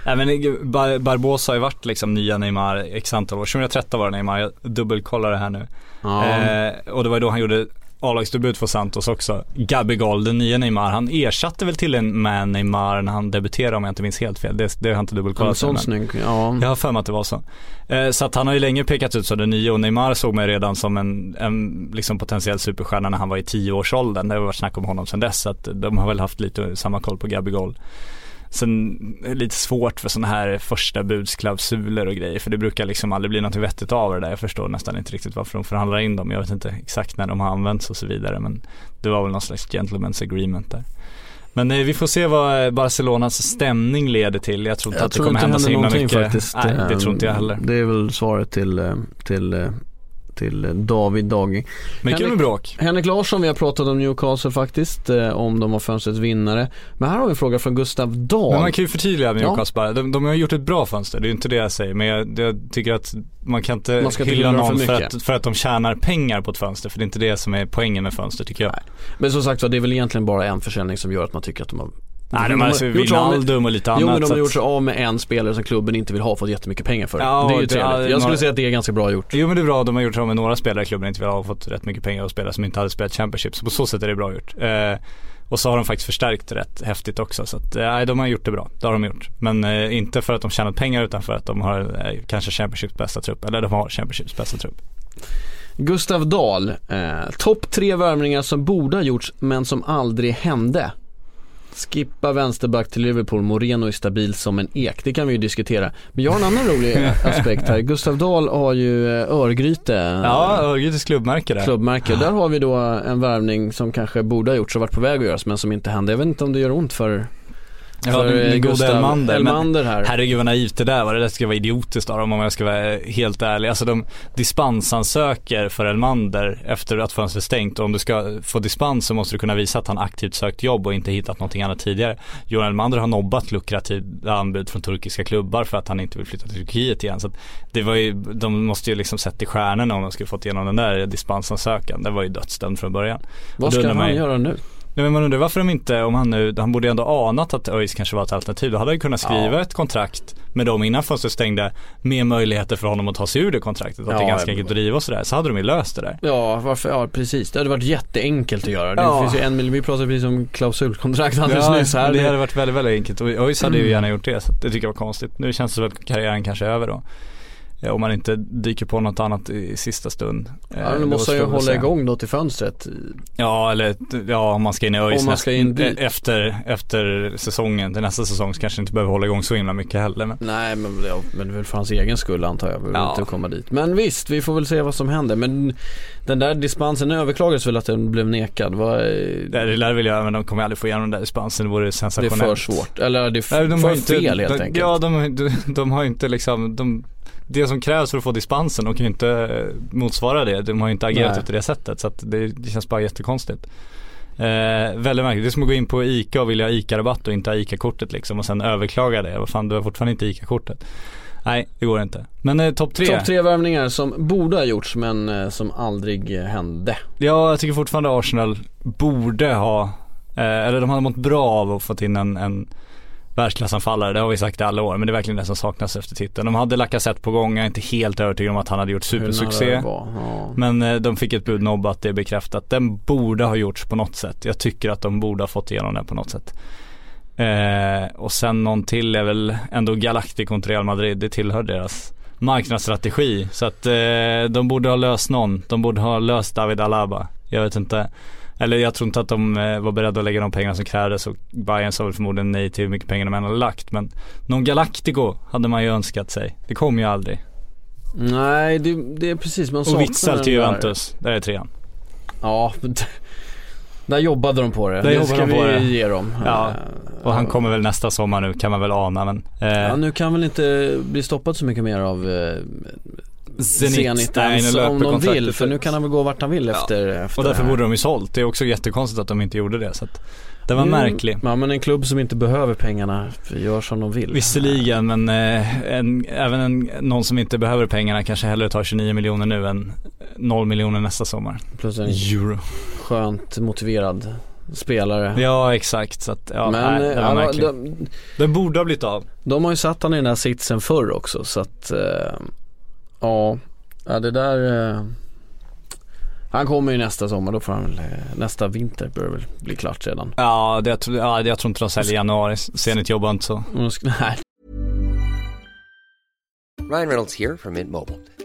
Nej, men Bar- Barbosa har ju varit liksom nya Neymar x antal år. 2013 var det Neymar, jag dubbelkollar det här nu. Ja. Eh, och det var ju då han gjorde A-lagsdebut för Santos också. Gabigol, den nya Neymar, han ersatte väl till en man Neymar när han debuterade om jag inte minns helt fel. Det, det har jag inte dubbelkollat. sån snygg, ja. jag har för mig att det var så. Eh, så att han har ju länge pekats ut som den nya och Neymar såg mig redan som en, en liksom potentiell superstjärna när han var i 10-årsåldern. Det har varit snack om honom sedan dess. Så att de har väl haft lite samma koll på Gabigol. Sen är det lite svårt för sådana här första budsklausuler och grejer för det brukar liksom aldrig bli något vettigt av det där. Jag förstår nästan inte riktigt varför de förhandlar in dem. Jag vet inte exakt när de har använts och så vidare men det var väl någon slags gentleman's agreement där. Men eh, vi får se vad eh, Barcelonas stämning leder till. Jag tror inte Jag att det tror kommer inte hända så himla mycket. faktiskt. Nej, det Eh, tror inte jag heller. Det är väl svaret till, till, till David Dagi. Men kul med Henrik- bråk. Henrik Larsson, vi har pratat om Newcastle faktiskt, eh, om de har fönstrets vinnare. Men här har vi en fråga från Gustav Dahl. Men man kan ju förtydliga med Ja. Newcastle bara. De, de har gjort ett bra fönster, det är inte det jag säger. Men jag, jag tycker att man kan inte Man hylla någon för för, mycket. att, för att de tjänar pengar på ett fönster. För det är inte det som är poängen med fönster tycker jag. Nej. Men som sagt var, det är väl egentligen bara en försäljning som gör att man tycker att de har Nej, de har alltså gjort sig av med- Wijnaldum och lite annat. Jo men de har gjort sig av med en spelare som klubben inte vill ha fått jättemycket pengar för. Ja, det är ju det- trevligt. ja, Jag skulle några- säga att det är ganska bra gjort. Jo men det är bra, de har gjort sig av med några spelare i klubben inte vill ha och fått rätt mycket pengar att spela som inte hade spelat Championship. Så på så sätt är det bra gjort. Eh, och så har de faktiskt förstärkt rätt häftigt också. Så att, eh, de har gjort det bra. Det har de gjort. Men eh, inte för att de tjänat pengar utan för att de har eh, kanske Championships bästa trupp. Eller de har Championships bästa trupp. Gustav Dahl, eh, topp tre värvningar som borde ha gjorts men som aldrig hände. Skippa vänsterback till Liverpool, Moreno är stabil som en ek. Det kan vi ju diskutera. Men jag har en annan rolig aspekt här. Gustav Dahl har ju eh, Örgryte. Ja, Örgrytes klubbmärke där. klubbmärke. Där har vi då en värvning som kanske borde ha gjorts och varit på väg att göras men som inte hände. Jag vet inte om det gör ont för, Ja, för eh, goda Elmander. Men Elmander här. herregud vad naivt det där var. Det där ska vara idiotiskt av dem om jag ska vara helt ärlig. Alltså de dispensansöker för Elmander efter att fönstret stängt och om du ska få dispens så måste du kunna visa att han aktivt sökt jobb och inte hittat någonting annat tidigare. Johan Elmander har nobbat lukrativa anbud från turkiska klubbar för att han inte vill flytta till Turkiet igen. Så det var ju, de måste ju liksom sett i stjärnorna om de skulle fått igenom den där dispensansökan. Det var ju dödsdömd från början. Vad ska han ju- göra nu? Nej men man undrar varför de inte, om han nu, han borde ju ändå anat att ÖIS kanske var ett alternativ. Då hade han ju kunnat skriva Ja. ett kontrakt med dem innan fönstret stängde. Med möjligheter för honom att ta sig ur det kontraktet. Att det Ja, är ganska enkelt att driva och sådär. Så hade de ju löst det där. Ja, varför? Ja, precis. Det hade varit jätteenkelt att göra. Det Ja. finns ju en mil, vi pratade precis om klausulkontrakt alldeles nyss här. det hade varit väldigt, väldigt enkelt. Och ÖIS hade ju gärna gjort det. Så det tycker jag var konstigt. Nu känns det väl att karriären kanske är över då. Ja, om man inte dyker på något annat i sista stund. Eh, Ja, nu då måste han ju hålla se. igång då till fönstret. Ja eller ja om man ska in i ÖIS Om man ska in nästa- dit. efter, efter säsongen till nästa säsong så kanske inte behöver hålla igång så himla mycket heller. Men Nej men, ja, men det är väl för hans egen skull antar jag, Ja. inte komma dit. Men visst, vi får väl se vad som händer. Men den där dispensen överklagades väl att den blev nekad? Vad, är- det, lär väl göra men de kommer aldrig få igenom den där dispensen. Det vore det är sensationellt. för svårt. Eller är det f- Nej, de för inte, fel helt de, enkelt? Ja de, har- de, de har inte liksom, de, det som krävs för att få dispensen, de kan ju inte eh, motsvara det. De har ju inte agerat Nej. efter det sättet så det, det känns bara jättekonstigt. Eh, väldigt märkligt, det är som att gå in på ICA och vilja ha ICA-rabatt och inte ha ICA-kortet liksom och sen överklaga det. Vad fan, du har fortfarande inte ICA-kortet. Nej, det går inte. Men eh, topp tre. Topp tre värvningar som borde ha gjorts men eh, som aldrig eh, hände. Ja, jag tycker fortfarande Arsenal borde ha, eh, eller de hade mått bra av att fått in en, en världsklassanfallare. Det har vi sagt i alla år, men det är verkligen det som saknas efter titeln. De hade Lacazette på gång, jag är inte helt övertygad om att han hade gjort supersuccé. Ja. Men eh, de fick ett bud nobbat, det är bekräftat. Den borde ha gjorts på något sätt. Jag tycker att de borde ha fått igenom den på något sätt. Eh, och sen någon till är väl ändå Galacticon till Real Madrid. Det tillhör deras marknadsstrategi. Så att eh, de borde ha löst någon. De borde ha löst David Alaba. Jag vet inte. Eller jag tror inte att de eh, var beredda att lägga de pengarna som krävdes och Bayern sa väl förmodligen nej till hur mycket pengar de än hade lagt. Men någon Galactico hade man ju önskat sig. Det kom ju aldrig. Nej, det, det är precis man Och Witzel till den där- Juventus. Där är trean. Ja, där jobbade de på det. Där det ska de på vi det. ge dem. Ja, Eh, Och han kommer väl nästa sommar nu kan man väl ana men. Eh, Ja, nu kan väl inte bli stoppad så mycket mer av eh, Zenit, ens om de vill. För nu kan han väl gå vart han vill Ja. efter, efter Och därför här. borde de ju sålt. Det är också jättekonstigt att de inte gjorde det. Så att det var Mm, märklig. Ja men en klubb som inte behöver pengarna gör som de vill. Visserligen men eh, en, även en, någon som inte behöver pengarna kanske hellre tar 29 miljoner nu än 0 miljoner nästa sommar. Plus en Euro. skönt motiverad spelare. Ja exakt så att ja, men nej, eh, det var ja, märkligt. de, Den borde ha blivit av. de har ju satt han i den där sitsen förr också så att eh, ja, ja det där eh, Han kommer ju nästa sommar, då får han väl, eh, nästa vinter bör det väl bli klart redan. Ja, det, jag tror- ja det, jag tror inte de säljer i januari. Zenit jobbar inte så. Nej, Ryan Reynolds here from Mint Mobile.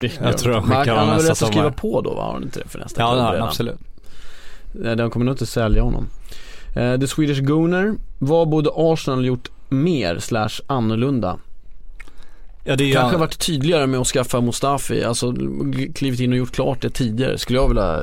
Jag tror Men skickar han honom nästa rätt att skriva sommar. på då va? Har han inte det för nästa Ja det har han absolut. De kommer nog inte sälja honom. Eh, The Swedish Gooner, vad borde Arsenal gjort mer slash annorlunda? Ja det Kanske varit tydligare med att skaffa Mustafi, alltså klivit in och gjort klart det tidigare skulle jag vilja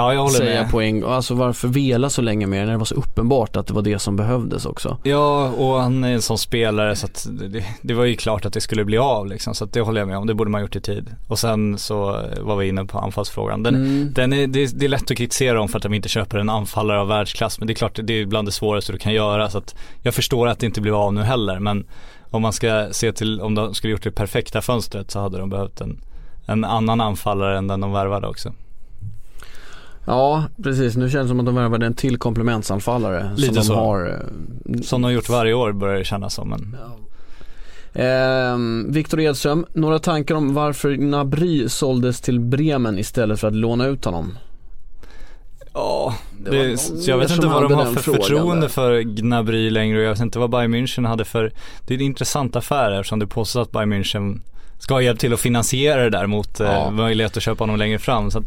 Ja jag håller säga med. på en gång. Alltså varför vela så länge med det när det var så uppenbart att det var det som behövdes också. Ja och han är en sån spelare så att det, det var ju klart att det skulle bli av liksom. Så att det håller jag med om, det borde man gjort i tid. Och sen så var vi inne på anfallsfrågan. Den, Mm. den är, det, är- det är lätt att kritisera dem för att de inte köper en anfallare av världsklass. Men det är klart, det är bland det svåraste du kan göra. Så att jag förstår att det inte blev av nu heller. Men om man ska se till, om de skulle gjort det perfekta fönstret så hade de behövt en, en annan anfallare än den de värvade också. Ja, precis. Nu känns det som att de värvade en till komplementsanfallare Lite som de så. har. eh, Som de har gjort varje år börjar det kännas som. Men Ehm, Viktor Edström, några tankar om varför Nabry såldes till Bremen istället för att låna ut honom? Ja, Det det, så jag vet inte som vad de har för förtroende där. för Gnabry längre och jag vet inte vad Bayern München hade för, det är en intressant affär eftersom det påstås att Bayern München ska ha hjälpt till att finansiera det där mot Ja. eh, möjlighet att köpa honom längre fram. Så att,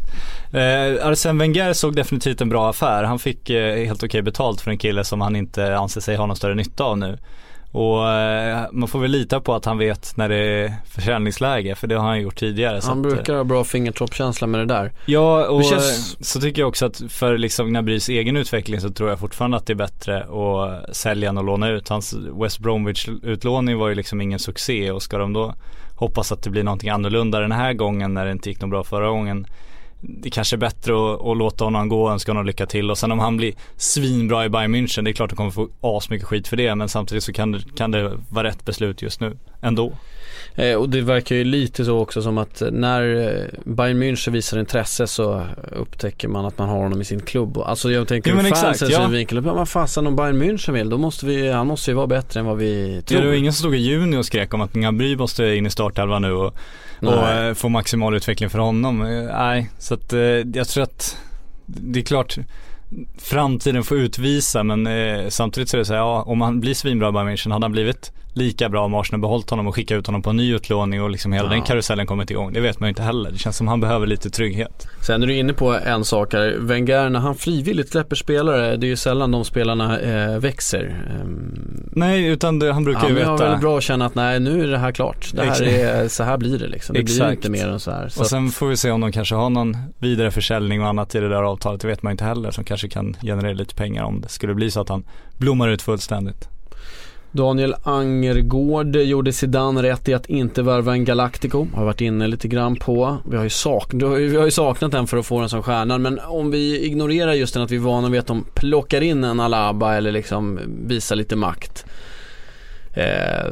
eh, Arsene Wenger såg definitivt en bra affär. Han fick eh, helt okej betalt för en kille som han inte anser sig ha någon större nytta av nu. Och eh, man får väl lita på att han vet när det är försäljningsläge för det har han gjort tidigare. Han att, eh, brukar ha bra fingertoppkänsla med det där. Ja och känns- så tycker jag också att för liksom Gnabrys egen utveckling så tror jag fortfarande att det är bättre att sälja än att låna ut. Hans West Bromwich utlåning var ju liksom ingen succé och ska de då hoppas att det blir någonting annorlunda den här gången när det inte gick något bra förra gången. Det kanske är bättre att, att låta honom gå och önska honom lycka till och sen om han blir svinbra i Bayern München, det är klart att han kommer få asmycket skit för det men samtidigt så kan det, kan det vara rätt beslut just nu ändå. Eh, och det verkar ju lite så också som att när eh, Bayern München visar intresse så upptäcker man att man har honom i sin klubb. Alltså jag tänker ur fansens ja. synvinkel, vad fasen om Bayern München vill, då måste vi, han måste ju vara bättre än vad vi Ja, tror. det var ingen som stod i juni och skrek om att Gnabry måste in i startelvan nu och, och eh, få maximal utveckling för honom. Eh, Nej, så att eh, jag tror att det är klart framtiden får utvisa men eh, samtidigt så är det så här, ja om han blir svinbra i Bayern München, hade han blivit lika bra om Arsenal behållit honom och skickat ut honom på en ny utlåning och liksom hela Ja. den karusellen kommit igång. Det vet man ju inte heller. Det känns som han behöver lite trygghet. Sen är du inne på en sak här. Wenger när han frivilligt släpper spelare, det är ju sällan de spelarna eh, växer. Ehm, Nej, utan det, han brukar han ju har veta. väldigt bra att känna att nej nu är det här klart. Det här är, så här blir det liksom. Det blir Exakt. inte mer än så här. Så Och sen får vi se om de kanske har någon vidare försäljning och annat i det där avtalet. Det vet man inte heller. Som kanske kan generera lite pengar om det skulle bli så att han blommar ut fullständigt. Daniel Angergård gjorde Zidane rätt i att inte värva en Galactico. Har varit inne lite grann på. Vi har ju, sak- vi har ju saknat den för att få den som stjärnan. Men om vi ignorerar just den att vi är vana vid att de plockar in en Alaba eller liksom visar lite makt. Eh,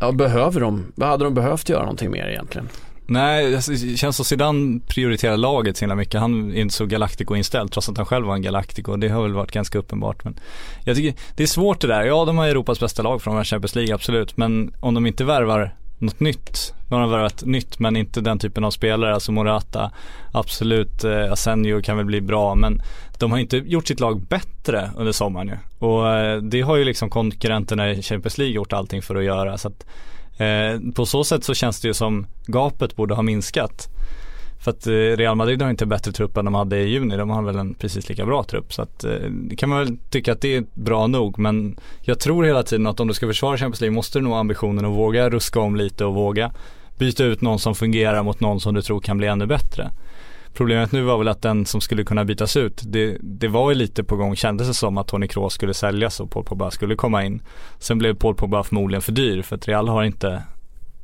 ja, behöver de, vad hade de behövt göra någonting mer egentligen? Nej, alltså, det känns som Zidane prioriterar laget så himla mycket. Han är inte så Galactico-inställd trots att han själv var en Galactico. Det har väl varit ganska uppenbart. Men jag tycker det är svårt det där. Ja, de har Europas bästa lag från Champions League, absolut. Men om de inte värvar något nytt. Nu har de värvat nytt men inte den typen av spelare. Alltså Morata, absolut. Eh, Asenjo kan väl bli bra men de har inte gjort sitt lag bättre under sommaren ju. Och eh, det har ju liksom konkurrenterna i Champions League gjort allting för att göra. Så att Eh, på så sätt så känns det ju som gapet borde ha minskat. För att eh, Real Madrid har inte bättre trupp än de hade i juni. De har väl en precis lika bra trupp. Så att eh, det kan man väl tycka att det är bra nog. Men jag tror hela tiden att om du ska försvara Champions League måste du nog ha ambitionen att våga ruska om lite och våga byta ut någon som fungerar mot någon som du tror kan bli ännu bättre. Problemet nu var väl att den som skulle kunna bytas ut, det, det var ju lite på gång, kändes det som att Toni Kroos skulle säljas och Paul Pogba skulle komma in. Sen blev Paul Pogba förmodligen för dyr för att Real har inte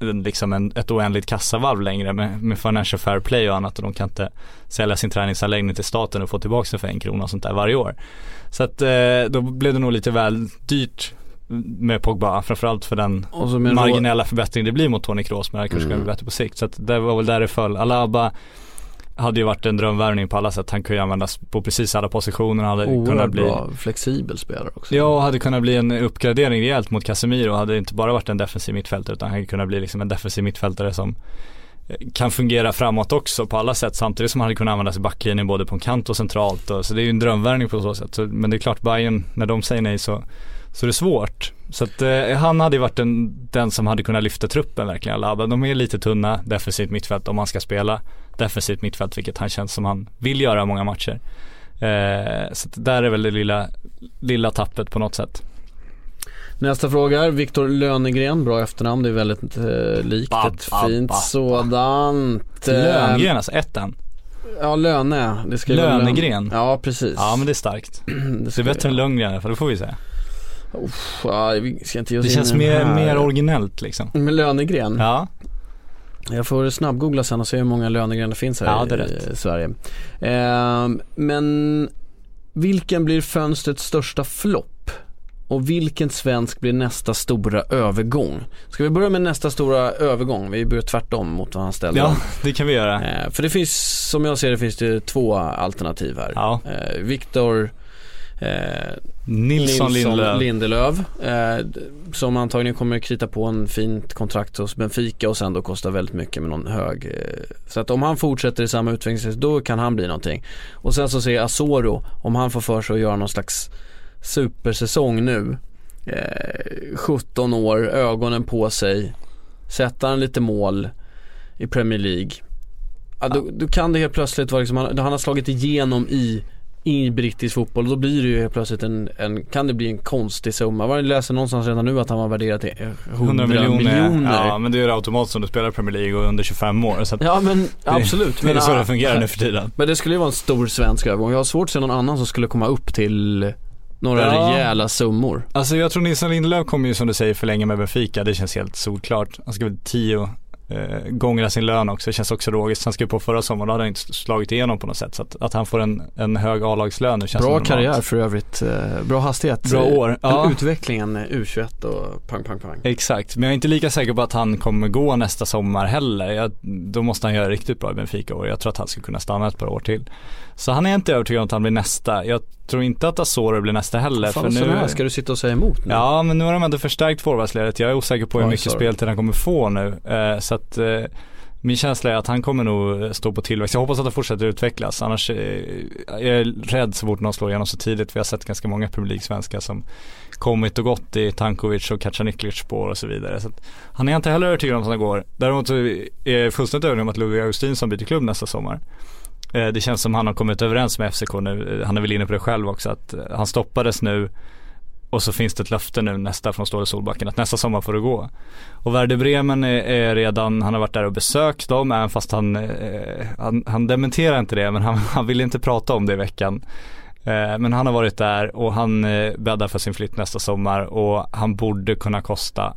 liksom en, ett oändligt kassavalv längre med, med financial fair play och annat och de kan inte sälja sin träningsanläggning till staten och få tillbaka den för en krona och sånt där varje år. Så att eh, då blev det nog lite väl dyrt med Pogba, framförallt för den rå- marginella förbättring det blir mot Toni Kroos men det kanske Mm. kan bli bättre på sikt. Så att det var väl där det föll. Alaba hade ju varit en drömvärvning på alla sätt. Han kunde ju användas på precis alla positioner. Han hade kunnat Oerhört bli bra, flexibel spelare också. Ja, hade kunnat bli en uppgradering rejält mot Casemiro. Hade inte bara varit en defensiv mittfältare utan han hade kunnat bli liksom en defensiv mittfältare som eh, kan fungera framåt också på alla sätt samtidigt som han hade kunnat användas i backlinjen både på en kant och centralt. Och, så det är ju en drömvärvning på så sätt. Så, men det är klart Bayern när de säger nej så, så är det svårt. Så att eh, han hade ju varit den, den som hade kunnat lyfta truppen verkligen. Alaba. De är lite tunna defensivt mittfält om man ska spela defensivt mittfält vilket han känns som han vill göra många matcher. Eh, så där är väl det lilla, lilla tappet på något sätt. Nästa fråga, Viktor Lönegren, bra efternamn, det är väldigt eh, likt Ba, ett ba, fint ba, sådant. Eh, Lönegren alltså, ettan. Ja, Löne. Det ska Lönegren. Ja, precis. Ja men det är starkt. det, Det är bättre än alla fall, det får vi säga. Uff, ja, vi ska inte ge oss Det in känns mer, här. mer originellt liksom. Med Lönegren? Ja. Jag får snabbgoogla sen och se hur många Lönegren det finns här Ja, det i, Sverige. Ehm, men vilken blir fönstrets största flopp? Och vilken svensk blir nästa stora övergång? Ska vi börja med nästa stora övergång? Vi börjar tvärtom mot vad han ställde. ja, det kan vi göra. Eh, för det finns, som jag ser det finns det två alternativ här. Ja. Eh, Viktor eh, Nilsson, Lindelöf. Lindelöf eh, som antagligen kommer krita på en fint kontrakt hos Benfica och sen då kostar väldigt mycket med någon hög. Eh, så att om han fortsätter i samma utveckling då kan han bli någonting. Och sen så ser jag Asoro, om han får för sig att göra någon slags supersäsong nu. Eh, 17 år, ögonen på sig, sätta han lite mål i Premier League. Ja, då, då kan det helt plötsligt vara liksom, han, han har slagit igenom i i brittisk fotboll och då blir det ju helt plötsligt en, en kan det bli en konstig summa. Jag läser någonstans redan nu att han var värderad till eh, 100, 100 miljoner. miljoner. Ja men det är det automatiskt om du spelar Premier League och under 25 år. Så Ja men det, absolut. Det är men, så det fungerar nu för tiden. Men det skulle ju vara en stor svensk övergång. Jag har svårt att se någon annan som skulle komma upp till några Ja. rejäla summor. Alltså jag tror Nilsson Lindelöf kommer ju som du säger förlänga med Benfica. Det känns helt solklart. Han ska väl tio eh, gånger sin lön också. Det känns också logiskt. Han skrev på förra sommaren. Då hade han inte slagit igenom på något sätt. Så att, att han får en, en hög A-lagslön nu känns Bra karriär för övrigt. Eh, Bra hastighet. Bra år. Ja. Utvecklingen eh, U21 och pang pang pang. Exakt, men jag är inte lika säker på att han kommer gå nästa sommar heller. Jag, då måste han göra riktigt bra i Benfica och jag tror att han ska kunna stanna ett par år till. Så han är inte övertygad om att han blir nästa. Jag tror inte att Asoro blir nästa heller. Fan, för nu... Ska du sitta och säga emot nu? Ja men nu har de ändå förstärkt forwardsledet. Jag är osäker på hur mycket sorry. speltid han kommer få nu. Eh, så att eh, Min känsla är att han kommer nog stå på tillväxt. Jag hoppas att han fortsätter utvecklas. Annars eh, är jag rädd så fort någon slår igenom så tidigt. Vi har sett ganska många Premier League-svenskar som kommit och gått i Tankovic och Kacaniklic spår och så vidare. Så han är inte heller övertygad om att han går. Däremot så är jag fullständigt övertygad om att Ludvig Augustinsson byter klubb nästa sommar. Eh, det känns som han har kommit överens med FCK nu. Eh, han är väl inne på det själv också att eh, han stoppades nu och så finns det ett löfte nu nästa från Ståle Solbacken att nästa sommar får det gå. Och Werder Bremen är, är redan, han har varit där och besökt dem även fast han, eh, han, han dementerar inte det men han, han vill inte prata om det i veckan. Eh, men han har varit där och han eh, bäddar för sin flytt nästa sommar och han borde kunna kosta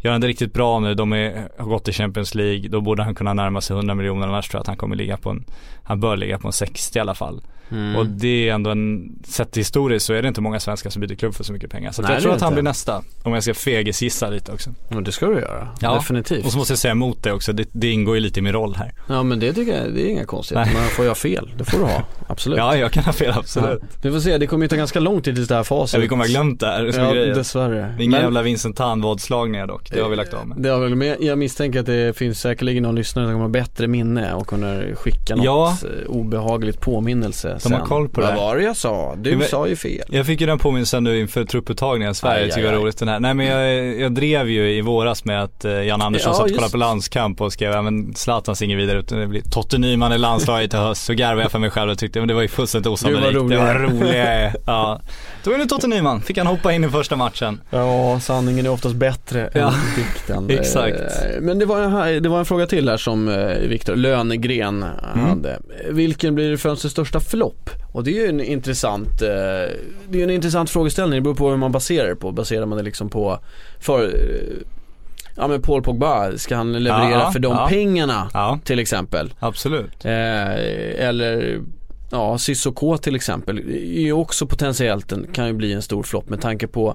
Gör han det riktigt bra nu, de är, har gått i Champions League, då borde han kunna närma sig 100 miljoner annars tror jag att han kommer ligga på en, han bör ligga på en 60 i alla fall. Mm. Och det är ändå en, sett historiskt så är det inte många svenskar som byter klubb för så mycket pengar. Så Nej, jag tror det att han blir nästa. Om jag ska fegisgissa lite också. Ja, det ska du göra. Ja. Definitivt. Och så måste jag säga emot det också, det, det ingår ju lite i min roll här. Ja men det tycker jag, det är inga konstigheter. Man får ha fel, det får du ha. Absolut. Ja, jag kan ha fel absolut. Ja. Vi får se, det kommer ju ta ganska lång tid tills det här facit. Ja, vi kommer ha glömt det här. är Ja, dessvärre. Inga Men- jävla Vincent Tan-vadslagningar dock, det har vi lagt av med. Det har väl med, jag misstänker att det finns säkerligen någon lyssnare som kommer ha bättre minne och kunna skicka något Ja. eh, obehagligt påminnelse De sen. har koll på det. Vad var det jag sa? Du Men- sa ju fel. Jag fick ju den påminnelsen nu inför trupputtagningen i Sverige, Aj, tycker aj, jag är aj. roligt den här. Nej men jag, jag drev ju i våras med att eh, Jan Andersson Ja, satt och kollade på landskamp och skrev, ja men Zlatan ser inget vidare ut, det blir Totte Nyman i landslaget i höst. Så garvade jag för mig själv och tyckte, men det var ju fullständigt osannolikt. det var jag jag är. Ja. Då är det Totte Nyman, fick han hoppa in i första matchen. Ja, sanningen är oftast bättre Ja. Dikten. Exakt. Eh, Men det var, en här, det var en fråga till här som eh, Viktor Lönegren Mm. hade. Vilken blir fönstrets största flopp? Och det är ju en intressant, eh, det är en intressant frågeställning. Det beror på hur man baserar det på. Baserar man det liksom på, för, eh, ja men Paul Pogba, ska han leverera Ja, för de ja. pengarna Ja, till exempel? absolut. Eh, eller ja, Sissoko till exempel är ju också potentiellt en, kan ju bli en stor flopp med tanke på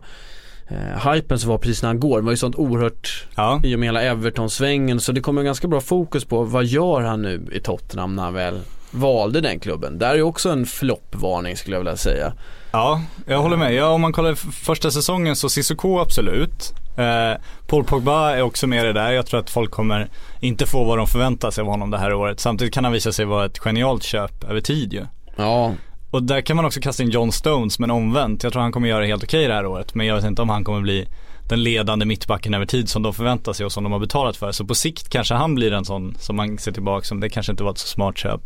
eh, hypen som var precis när han går. Det var ju sånt oerhört Ja. i och med hela Everton-svängen så det kommer ganska bra fokus på vad gör han nu i Tottenham när han väl valde den klubben. Där är ju också en floppvarning skulle jag vilja säga. Ja, jag håller med. Ja, om man kollar första säsongen så Cissoko absolut. Eh, Paul Pogba är också med i det där. Jag tror att folk kommer inte få vad de förväntar sig av honom det här året. Samtidigt kan han visa sig vara ett genialt köp över tid ju. Ja, Och där kan man också kasta in John Stones men omvänt. Jag tror han kommer göra helt okej det här året. Men jag vet inte om han kommer bli den ledande mittbacken över tid som de förväntar sig och som de har betalat för. Så på sikt kanske han blir en sån som man ser tillbaka som det kanske inte var ett så smart köp.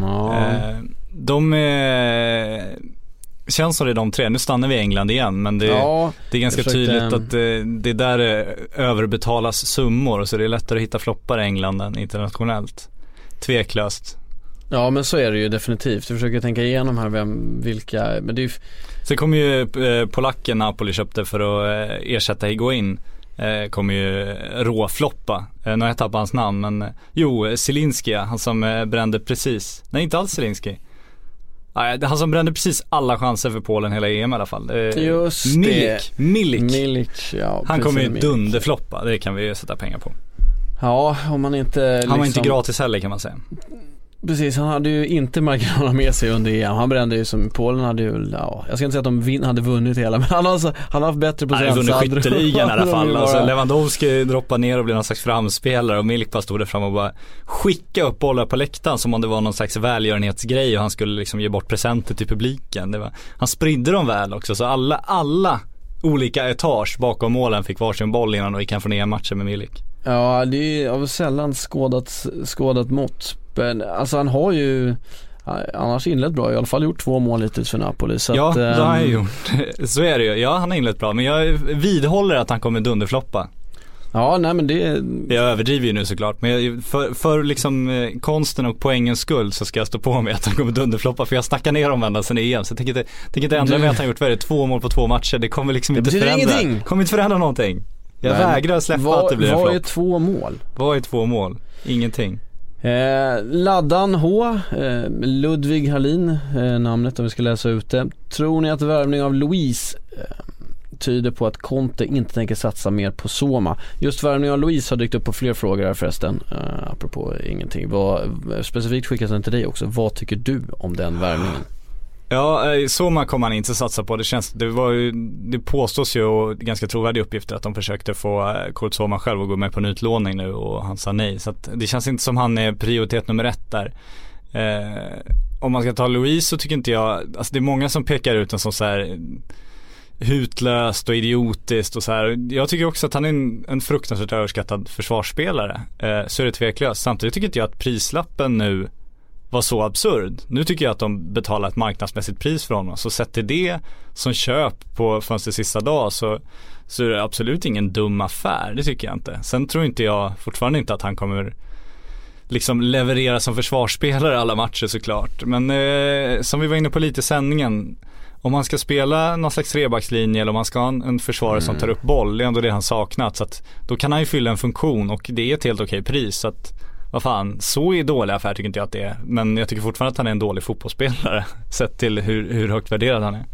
ja. Eh, de eh, känns som det är de tre. Nu stannar vi i England igen men det, ja. det är ganska försökte- tydligt att det, det där eh, överbetalas summor så det är lättare att hitta floppar i England än internationellt. Tveklöst. Ja men så är det ju definitivt. Jag försöker tänka igenom här vem, vilka, men det är ju Sen kommer ju eh, polacken Napoli köpte för att eh, ersätta Higuain eh, kommer ju råfloppa. Nu har jag tappat hans namn men jo, Zielinski han som brände precis, nej inte alls Zielinski. Han som brände precis alla chanser för Polen hela EM i alla fall. Just det. Milik, Milik. Ja. Han kommer ju Milik. dunderfloppa, det kan vi ju sätta pengar på. Ja, om man inte Han var inte liksom- gratis heller kan man säga. Precis, han hade ju inte marginalerna med sig under EM. Han brände ju som, Polen hade ju, ja, jag ska inte säga att de vin, hade vunnit hela men han har, alltså, han har haft bättre Han har procent. vunnit skytteligan i alla fall. De Alltså, Lewandowski droppade ner och blev någon slags framspelare och Milik bara stod där fram och bara skicka upp bollar på läktaren som om det var någon slags välgörenhetsgrej och han skulle liksom ge bort presenter till publiken. Var, han spridde dem väl också så alla, alla olika etage bakom målen fick varsin boll innan och gick han från EM-matchen med Milik. Ja, det är av sällan skådat, skådat mått. Men alltså han har ju annars inlett bra, i alla fall gjort två mål hittills för Napoli. Så ja, att, det har han ehm, gjort. Så är det ju. Ja, han har inlett bra men jag vidhåller att han kommer dunderfloppa. Ja, nej men det, Jag överdriver ju nu såklart men för, för liksom eh, konsten och poängens skull så ska jag stå på mig att han kommer dunderfloppa för jag snackar ner om ända sen EM så jag tänker inte, tänker inte ändra Du- mig att han gjort vad två mål på två matcher. Det kommer liksom Det inte förändra. ingenting. kommer inte förändra någonting. Jag Nej, vägrar släppa vad, att det blir en Vad är flopp. två mål? Vad är två mål? Ingenting. Eh, Laddan H, eh, Ludvig Hallin, eh, namnet om vi ska läsa ut det. Tror ni att värvning av Louise eh, tyder på att Conte inte tänker satsa mer på Soma? Just värvning av Louise har dykt upp på fler frågor här förresten, eh, apropå ingenting. Vad, eh, specifikt skickas den till dig också. Vad tycker du om den värvningen? Ja, eh, Soma kommer han inte satsa på. Det känns, det var ju, det påstås ju och ganska trovärdiga uppgifter att de försökte få eh, Kurt Soma själv att gå med på en utlåning nu och han sa nej. Så att det känns inte som han är prioritet nummer ett där. Eh, om man ska ta Louise så tycker inte jag, alltså det är många som pekar ut den som så här eh, hutlöst och idiotiskt och så här. Jag tycker också att han är en, en fruktansvärt överskattad försvarsspelare. Eh, så är det tveklöst. Samtidigt tycker inte jag att prislappen nu var så absurd. Nu tycker jag att de betalar ett marknadsmässigt pris för honom. Så sett till det som köp på fönstrets sista dag så, så är det absolut ingen dum affär. Det tycker jag inte. Sen tror inte jag fortfarande inte att han kommer liksom leverera som försvarsspelare alla matcher såklart. Men eh, som vi var inne på lite i sändningen om man ska spela någon slags trebackslinje eller om man ska ha en, en försvarare mm. som tar upp boll, det är ändå det han saknat. Så att då kan han ju fylla en funktion och det är ett helt okej pris. Så att, vad fan, så är dålig affär tycker inte jag att det är. Men jag tycker fortfarande att han är en dålig fotbollsspelare sett till hur, hur högt värderad han är.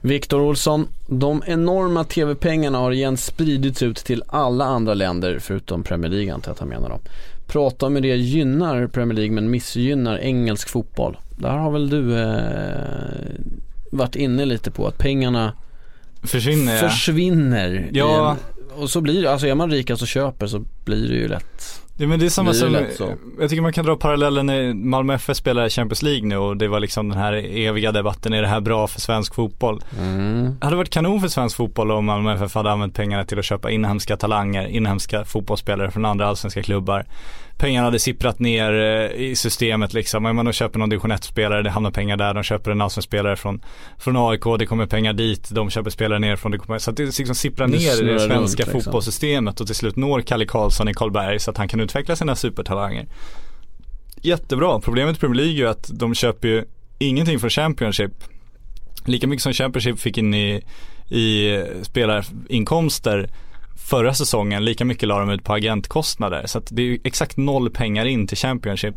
Viktor Olsson, de enorma tv-pengarna har igen spridits ut till alla andra länder förutom Premier League antar jag att han menar då. Prata om hur det gynnar Premier League men missgynnar engelsk fotboll. Där har väl du eh, varit inne lite på att pengarna försvinner. försvinner ja. och så blir det, alltså är man rikast och köper så blir det ju lätt Ja men det är samma som, jag tycker man kan dra parallellen när Malmö FF spelar Champions League nu och det var liksom den här eviga debatten, är det här bra för svensk fotboll? Mm. Det hade varit kanon för svensk fotboll om Malmö FF hade använt pengarna till att köpa inhemska talanger, inhemska fotbollsspelare från andra allsvenska klubbar pengarna hade sipprat ner eh, i systemet liksom. Om man då köper någon division 1-spelare, det hamnar pengar där. De köper en allsvensk spelare från, från AIK, det kommer pengar dit. De köper spelare nerifrån, det kommer, så att det liksom sipprar ner i det svenska runt, liksom. fotbollssystemet och till slut når Kalle Karlsson i Karlberg så att han kan utveckla sina supertalanger. Jättebra, problemet i Premier League är att de köper ju ingenting från Championship. Lika mycket som Championship fick in i, i spelarinkomster förra säsongen, lika mycket la de ut på agentkostnader. Så att det är exakt noll pengar in till Championship.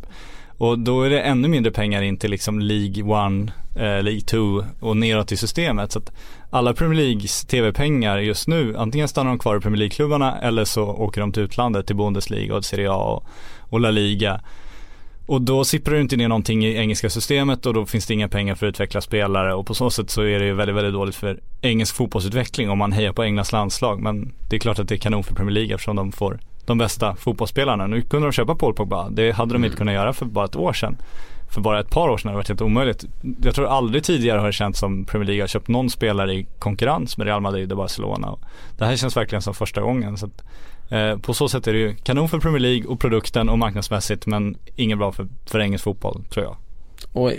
Och då är det ännu mindre pengar in till liksom League 1, eh, League 2 och neråt i systemet. Så att alla Premier Leagues tv-pengar just nu, antingen stannar de kvar i Premier League-klubbarna eller så åker de till utlandet, till Bundesliga och Serie A och, och La Liga. Och då sipprar det inte ner någonting i engelska systemet och då finns det inga pengar för att utveckla spelare och på så sätt så är det ju väldigt, väldigt dåligt för engelsk fotbollsutveckling om man hejar på Englands landslag. Men det är klart att det är kanon för Premier League eftersom de får de bästa fotbollsspelarna. Nu kunde de köpa Paul Pogba. Det hade de inte kunnat göra för bara ett år sedan. För bara ett par år sedan hade det varit helt omöjligt. Jag tror aldrig tidigare har det känts som Premier League har köpt någon spelare i konkurrens med Real Madrid och Barcelona. Det här känns verkligen som första gången. Så att Eh, på så sätt är det ju kanon för Premier League och produkten och marknadsmässigt men inget bra för, för engelsk fotboll tror jag. Och eh,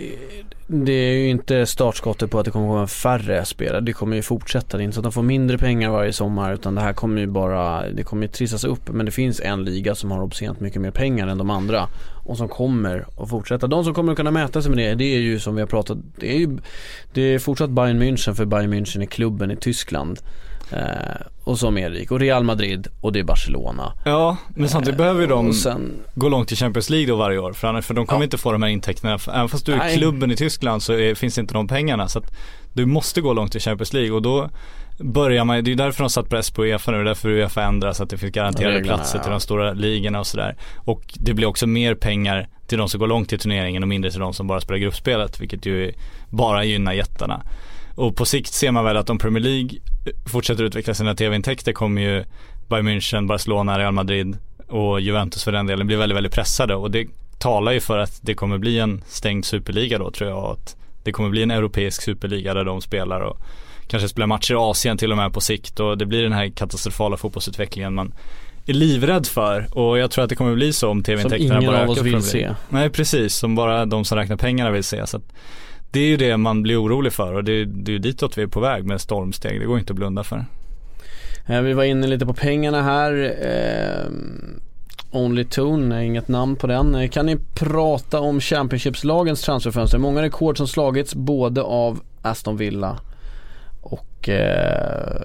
det är ju inte startskottet på att det kommer att komma färre spelare. Det kommer ju fortsätta. Det är inte så att de får mindre pengar varje sommar utan det här kommer ju bara, det kommer ju trissas upp. Men det finns en liga som har obscent mycket mer pengar än de andra och som kommer att fortsätta. De som kommer att kunna mäta sig med det, det är ju som vi har pratat, det är ju, det är fortsatt Bayern München för Bayern München är klubben i Tyskland. Eh, och som Erik och Real Madrid och det är Barcelona. Ja, men samtidigt eh, behöver ju de sen, gå långt i Champions League då varje år. För, annars, för de kommer ja. inte få de här intäkterna. Även fast du är Nej. klubben i Tyskland så är, finns inte de pengarna. Så att du måste gå långt i Champions League och då börjar man, det är därför de satt press på Uefa nu, det är därför Uefa ändrar så att det finns garanterade Reglerna, platser till de stora ligorna och sådär. Och det blir också mer pengar till de som går långt i turneringen och mindre till de som bara spelar gruppspelet, vilket ju bara gynnar jättarna. Och på sikt ser man väl att om Premier League fortsätter utveckla sina tv-intäkter kommer ju Bayern München, Barcelona, Real Madrid och Juventus för den delen bli väldigt, väldigt pressade och det talar ju för att det kommer bli en stängd superliga då tror jag. Att det kommer bli en europeisk superliga där de spelar och kanske spelar matcher i Asien till och med på sikt och det blir den här katastrofala fotbollsutvecklingen man är livrädd för och jag tror att det kommer bli så om tv-intäkterna bara ökar. Som ingen av oss vill se. Nej precis, som bara de som räknar pengarna vill se. Så det är ju det man blir orolig för och det, det är ju ditåt vi är på väg med stormsteg. Det går inte att blunda för. Eh, vi var inne lite på pengarna här. Eh, Only Tone, inget namn på den. Eh, kan ni prata om Championshipslagens transferfönster? Många rekord som slagits både av Aston Villa och eh,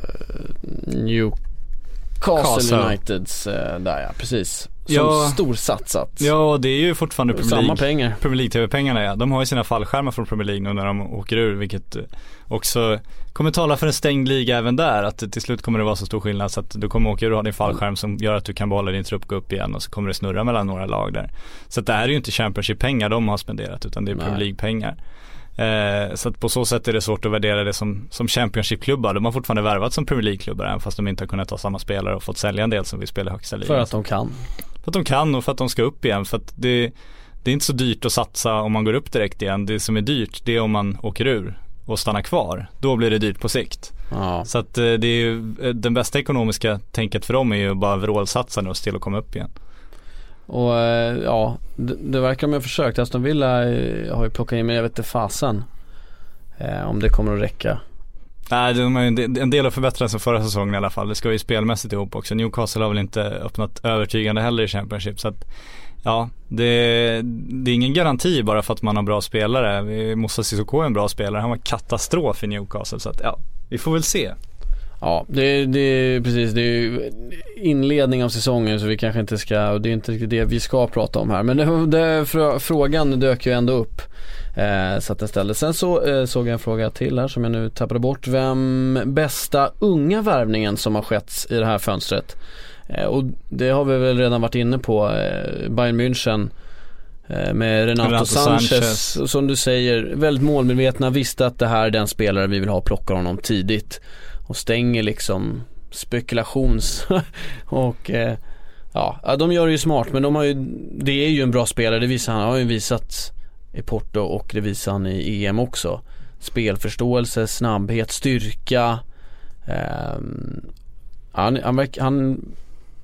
Newcastle Castle. Uniteds eh, där ja, precis. Som ja, storsatsat. Ja, det är ju fortfarande Premier League. Samma pengar. Premier League TV-pengarna ja. De har ju sina fallskärmar från Premier League nu när de åker ur, vilket också kommer tala för en stängd liga även där. Att till slut kommer det vara så stor skillnad så att du kommer åka ur och ha din fallskärm som gör att du kan behålla din trupp, gå upp igen och så kommer det snurra mellan några lag där. Så att det här är ju inte Championship-pengar de har spenderat utan det är Premier League-pengar. Eh, så att på så sätt är det svårt att värdera det som, som Championship-klubbar. De har fortfarande värvat som Premier League-klubbar även fast de inte har kunnat ta samma spelare och fått sälja en del som vill spela i högsta ligan. För att de kan. För att de kan och för att de ska upp igen. För att det, det är inte så dyrt att satsa om man går upp direkt igen. Det som är dyrt det är om man åker ur och stannar kvar. Då blir det dyrt på sikt. Ja. Så att eh, det är ju, eh, den bästa ekonomiska tänket för dem är ju bara vrålsatsa nu och se till att komma upp igen. Och eh, ja, det, det verkar de ha försökt. Aston Villa eh, har ju plockat in, men jag vet inte fasen eh, om det kommer att räcka. Nej, de har ju en del- att förbättra sen förra säsongen i alla fall. Det ska ju spelmässigt ihop också. Newcastle har väl inte öppnat övertygande heller i Championship. Så att, ja, det, det är ingen garanti bara för att man har bra spelare. Moussa Sissoko är en bra spelare. Han var katastrof i Newcastle. Så att, ja, vi får väl se. Ja, det, det är precis. Det är inledning av säsongen så vi kanske inte ska, och det är inte riktigt det vi ska prata om här. Men det, det, frå- frågan dök ju ändå upp. Eh, så att den ställdes. Sen så eh, såg jag en fråga till här som jag nu tappade bort. Vem bästa unga värvningen som har skett i det här fönstret? Eh, och det har vi väl redan varit inne på. Eh, Bayern München eh, med Renato, Renato Sanchez. Sanchez. Och som du säger, väldigt målmedvetna, visste att det här är den spelare vi vill ha, plockar honom tidigt. Och stänger liksom spekulations och eh, ja, de gör det ju smart men de har ju, det är ju en bra spelare, det visar han, han har ju visat i Porto och det visar han i EM också. Spelförståelse, snabbhet, styrka. Eh, han, han, han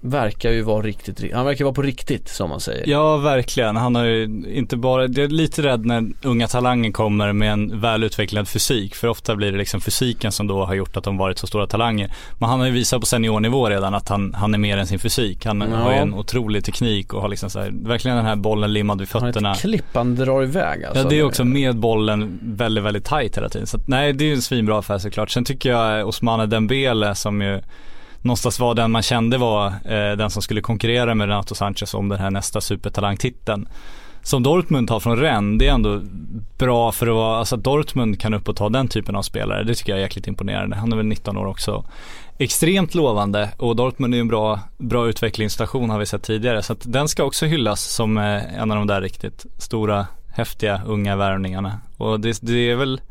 verkar ju vara riktigt, han verkar vara på riktigt som man säger. Ja, verkligen. Han har ju inte bara, jag är lite rädd när unga talanger kommer med en välutvecklad fysik. För ofta blir det liksom fysiken som då har gjort att de varit så stora talanger. Men han har ju visat på seniornivå redan att han, han är mer än sin fysik. Han Ja. har ju en otrolig teknik och har liksom så här, verkligen den här bollen limmad vid fötterna. han drar iväg alltså. Ja det är också med bollen väldigt, väldigt tight hela tiden. Så att, nej det är ju en svinbra affär såklart. Sen tycker jag Osmane Dembele som ju någonstans var den man kände var eh, den som skulle konkurrera med Renato Sanchez om den här nästa supertalangtiteln. Som Dortmund har från Rennes, det är ändå bra för att vara, alltså att Dortmund kan upp och ta den typen av spelare, det tycker jag är jäkligt imponerande. Han är väl 19 år också. Extremt lovande och Dortmund är ju en bra, bra utvecklingsstation har vi sett tidigare. Så att den ska också hyllas som eh, en av de där riktigt stora, häftiga, unga värvningarna. Och det, det är väl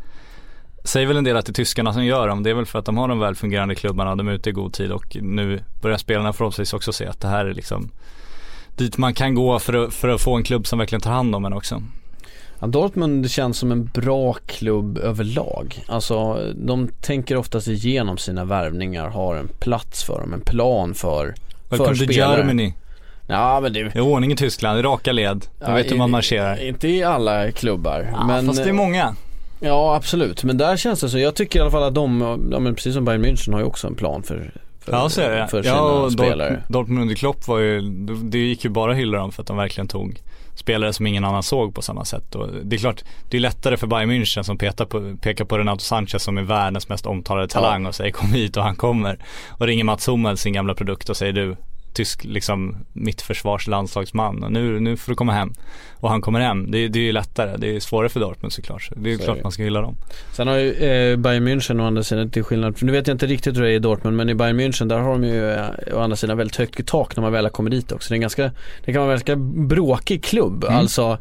Säger väl en del att det är tyskarna som gör dem. Det är väl för att de har de välfungerande klubbarna. De är ute i god tid och nu börjar spelarna förhoppningsvis också se att det här är liksom dit man kan gå för att, för att få en klubb som verkligen tar hand om en också. Ja, Dortmund känns som en bra klubb överlag. Alltså de tänker oftast igenom sina värvningar, har en plats för dem, en plan för, för Welcome to spelare. Germany. Ja men det, är ordning i Tyskland, i raka led. Du Ja, vet hur man marscherar. inte i alla klubbar. Ja, men, fast det är många. Ja absolut, men där känns det så. Jag tycker i alla fall att de, ja men precis som Bayern München har ju också en plan för, för, Ja så är det. för sina ja, och spelare. Dort- Dortmund under Klopp var ju, det gick ju bara att hylla dem för att de verkligen tog spelare som ingen annan såg på samma sätt. Och det är klart, det är lättare för Bayern München som petar på, pekar på Renato Sanchez som är världens mest omtalade talang och säger kom hit och han kommer. Och ringer Mats Hummel, sin gamla produkt och säger du, tysk liksom mittförsvars landslagsman och nu, nu får du komma hem. Och han kommer hem. Det, det är ju lättare. Det är svårare för Dortmund såklart. Så Det är Så är klart det. man ska hylla dem. Sen har ju eh, Bayern München å andra sidan till skillnad, nu vet jag inte riktigt hur det är i Dortmund men i Bayern München där har de ju eh, å andra sidan väldigt högt tak när man väl har kommit dit också. Det är en ganska, det kan vara en ganska bråkig klubb. Mm. Alltså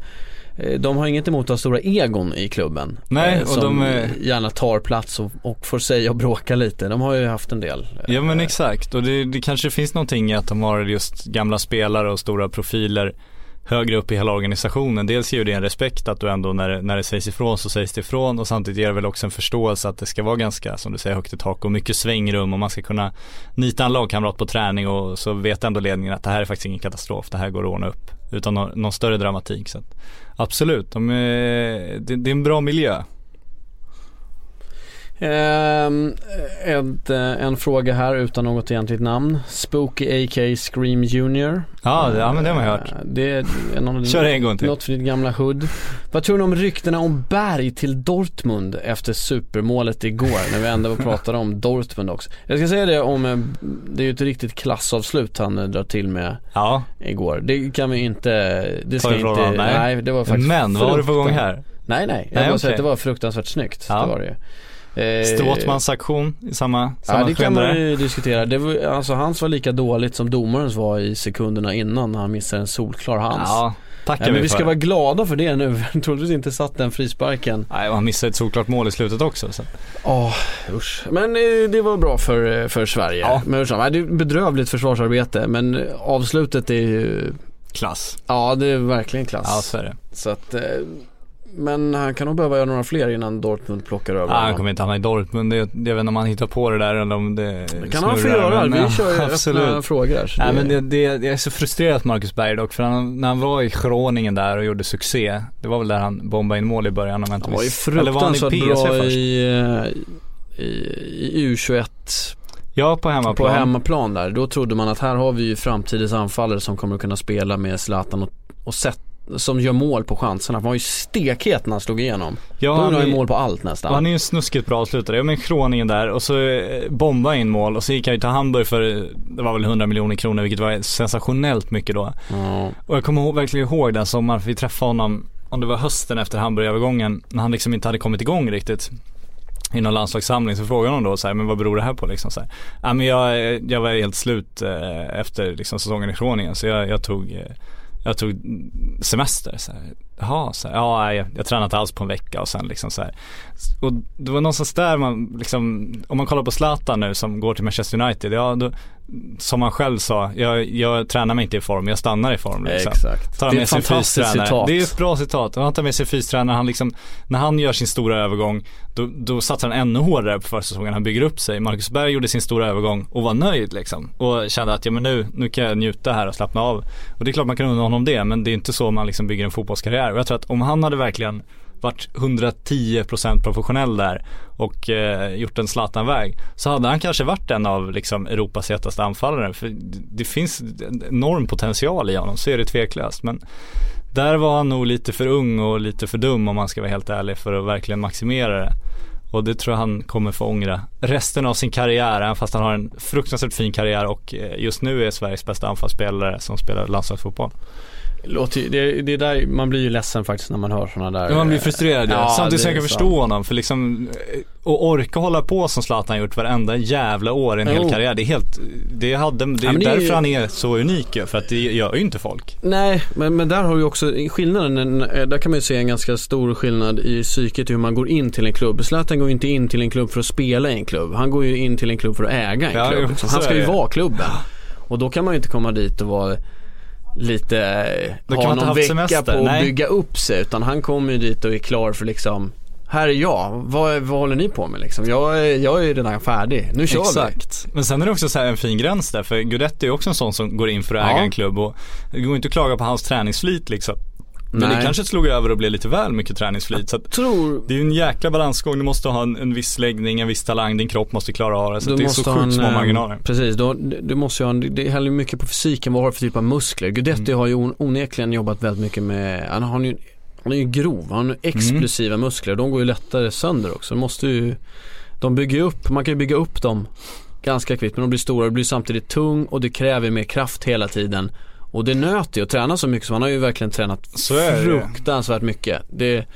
de har inget emot att ha stora egon i klubben. Nej, eh, och de är- gärna tar plats och, och får säga och bråka lite. De har ju haft en del. eh, Ja men exakt och det, det kanske finns någonting i att de har just gamla spelare och stora profiler högre upp i hela organisationen. Dels ger det en respekt att du ändå när, det- när det sägs ifrån så sägs det ifrån och samtidigt ger det väl också en förståelse att det ska vara ganska, som du säger, högt i tak och mycket svängrum och man ska kunna nita en lagkamrat på träning och så vet ändå ledningen att det här är faktiskt ingen katastrof, det här går att ordna upp utan någon, någon större dramatik. Så att, absolut, de är, det, det är en bra miljö. Ehm, ett, eh, en fråga här utan något egentligt namn. Spooky AK Scream Junior. Ja, det, ja men det har man hört. Eh, Det är någon, Kör en gång till. Något för ditt gamla hood. Vad tror ni om ryktena om Berg till Dortmund efter supermålet igår? När vi ändå pratade om Dortmund också. Jag ska säga det om, eh, det är ju ett riktigt klassavslut han drar till med Ja, igår. Det kan vi inte, det ska inte, honom, nej. nej det var faktiskt men vad har du på gång här? Nej nej, jag Nej, bara säger okej. att det var fruktansvärt snyggt. Ja. Det var det ju. Eh, Stråtmans aktion i samma, samma Ja det kan man ju diskutera. Det var, alltså hans var lika dåligt som domarens var i sekunderna innan när han missade en solklar hands. Ja, tackar Ja, men vi vi ska för. vara glada för det nu. Du inte satt den frisparken. Nej, och han missade ett solklart mål i slutet också. Så. Ja, usch. Men eh, det var bra för, eh, för Sverige. Ja. Men det är bedrövligt försvarsarbete men eh, avslutet är ju, Klass. ja det är verkligen klass. Ja, så är det. Så att, eh, men han kan nog behöva göra några fler innan Dortmund plockar över Ja, han kommer inte hamna i Dortmund. Det, jag vet inte om han hittar på det där eller om det Det kan han få göra. Vi kör ju absolut. öppna frågor här. Nej men det, det, jag är så frustrerad på Marcus Berg dock för han, när han var i Groningen där och gjorde succé Det var väl där han bombade in mål i början om jag inte Han var ju miss- Eller var han i fruktansvärt bra först? i, eh, i, i U21 Ja på hemmaplan på hemmaplan där. Då trodde man att här har vi ju framtidens anfallare som kommer att kunna spela med Zlatan och, och sätt, som gör mål på chanserna. Han var ju stekhet när han slog igenom. Ja, Då han han ju mål på allt nästan. han är ju en snuskigt bra avslutare. Jag med Groningen där och så eh, bomba in mål och så gick han ju till Hamburg för, det var väl 100 miljoner kronor vilket var sensationellt mycket då. Ja. Och jag kommer verkligen ihåg den sommaren för vi träffade honom, om det var hösten efter Hamburgövergången, när han liksom inte hade kommit igång riktigt. I någon landslagssamling så frågade honom då så här, men vad beror det här på liksom så här. Ja men jag, jag var helt slut eh, efter liksom säsongen i Groningen så jag, jag tog eh, jag tog semester så här. Jaha, så här, ja jag, jag tränade inte alls på en vecka och sen liksom så här. Och det var någonstans där man liksom, om man kollar på Zlatan nu som går till Manchester United, ja då, som han själv sa, jag, jag tränar mig inte i form, jag stannar i form liksom. Exakt. Tar Det är ett fantastiskt fystränare. citat. Det är ett bra citat. Han tar med sig fystränaren, han liksom, när han gör sin stora övergång, då, då satsar han ännu hårdare på försäsongen, han bygger upp sig. Marcus Berg gjorde sin stora övergång och var nöjd liksom. Och kände att, ja men nu, nu kan jag njuta här och slappna av. Och det är klart man kan undra honom det, men det är inte så man liksom bygger en fotbollskarriär. Och jag tror att om han hade verkligen varit 110% professionell där och eh, gjort en Zlatan-väg så hade han kanske varit en av liksom Europas hetaste anfallare. För det, finns en enorm potential i honom, så är det tveklöst. Men där var han nog lite för ung och lite för dum om man ska vara helt ärlig för att verkligen maximera det. Och det tror jag han kommer få ångra resten av sin karriär, även fast han har en fruktansvärt fin karriär och eh, just nu är Sveriges bästa anfallsspelare som spelar landslagsfotboll. Låter, ju- det, det är där, man blir ju ledsen faktiskt när man hör sådana där Ja, man blir frustrerad ja. Samtidigt som jag kan förstå honom för liksom eh, Och orka hålla på som Zlatan gjort varenda jävla år i en hel Jo. karriär Det är helt Det, hade, det är Ja, men det är därför ju- han är så unik ju, för att det gör ju inte folk Nej, men, men där har du också skillnaden, en- eh, där kan man ju se en ganska stor skillnad i psyket hur man går in till en klubb. Zlatan går ju inte in till en klubb för att spela i en klubb. Han går ju in till en klubb för att äga en Ja, klubb. jo, liksom. Han ska ju vara klubben. Och då kan man ju inte komma dit och vara lite, Då kan ha någon vecka semester, på att bygga upp sig. Utan han kommer ju dit och är klar för liksom här är jag, vad, vad håller ni på med liksom? Jag, jag är ju redan färdig, nu kör vi. Exakt. Men sen är det också så här en fin gräns där, för Guidetti är också en sån som går in för att äga Ja. en klubb och det går inte att klaga på hans träningsflit liksom. Men Nej. det kanske slog över och blev lite väl mycket träningsflit. Så att Tror det är ju en jäkla balansgång, du måste ha en, en viss läggning, en viss talang, din kropp måste klara av det. Så att det är så sjukt små eh, marginaler. Precis, du, du måste ju ha, en- det häller ju mycket på fysiken, vad har du för typ av muskler? Guidetti Mm. har ju on, onekligen jobbat väldigt mycket med, han har ju han är ju grov, han har explosiva Mm. muskler, de går ju lättare sönder också. De måste ju, de bygger upp, man kan ju bygga upp dem ganska kvickt men de blir stora, det blir samtidigt tung och det kräver mer kraft hela tiden. Och det nöter ju att träna så mycket så han har ju verkligen tränat fruktansvärt mycket. Det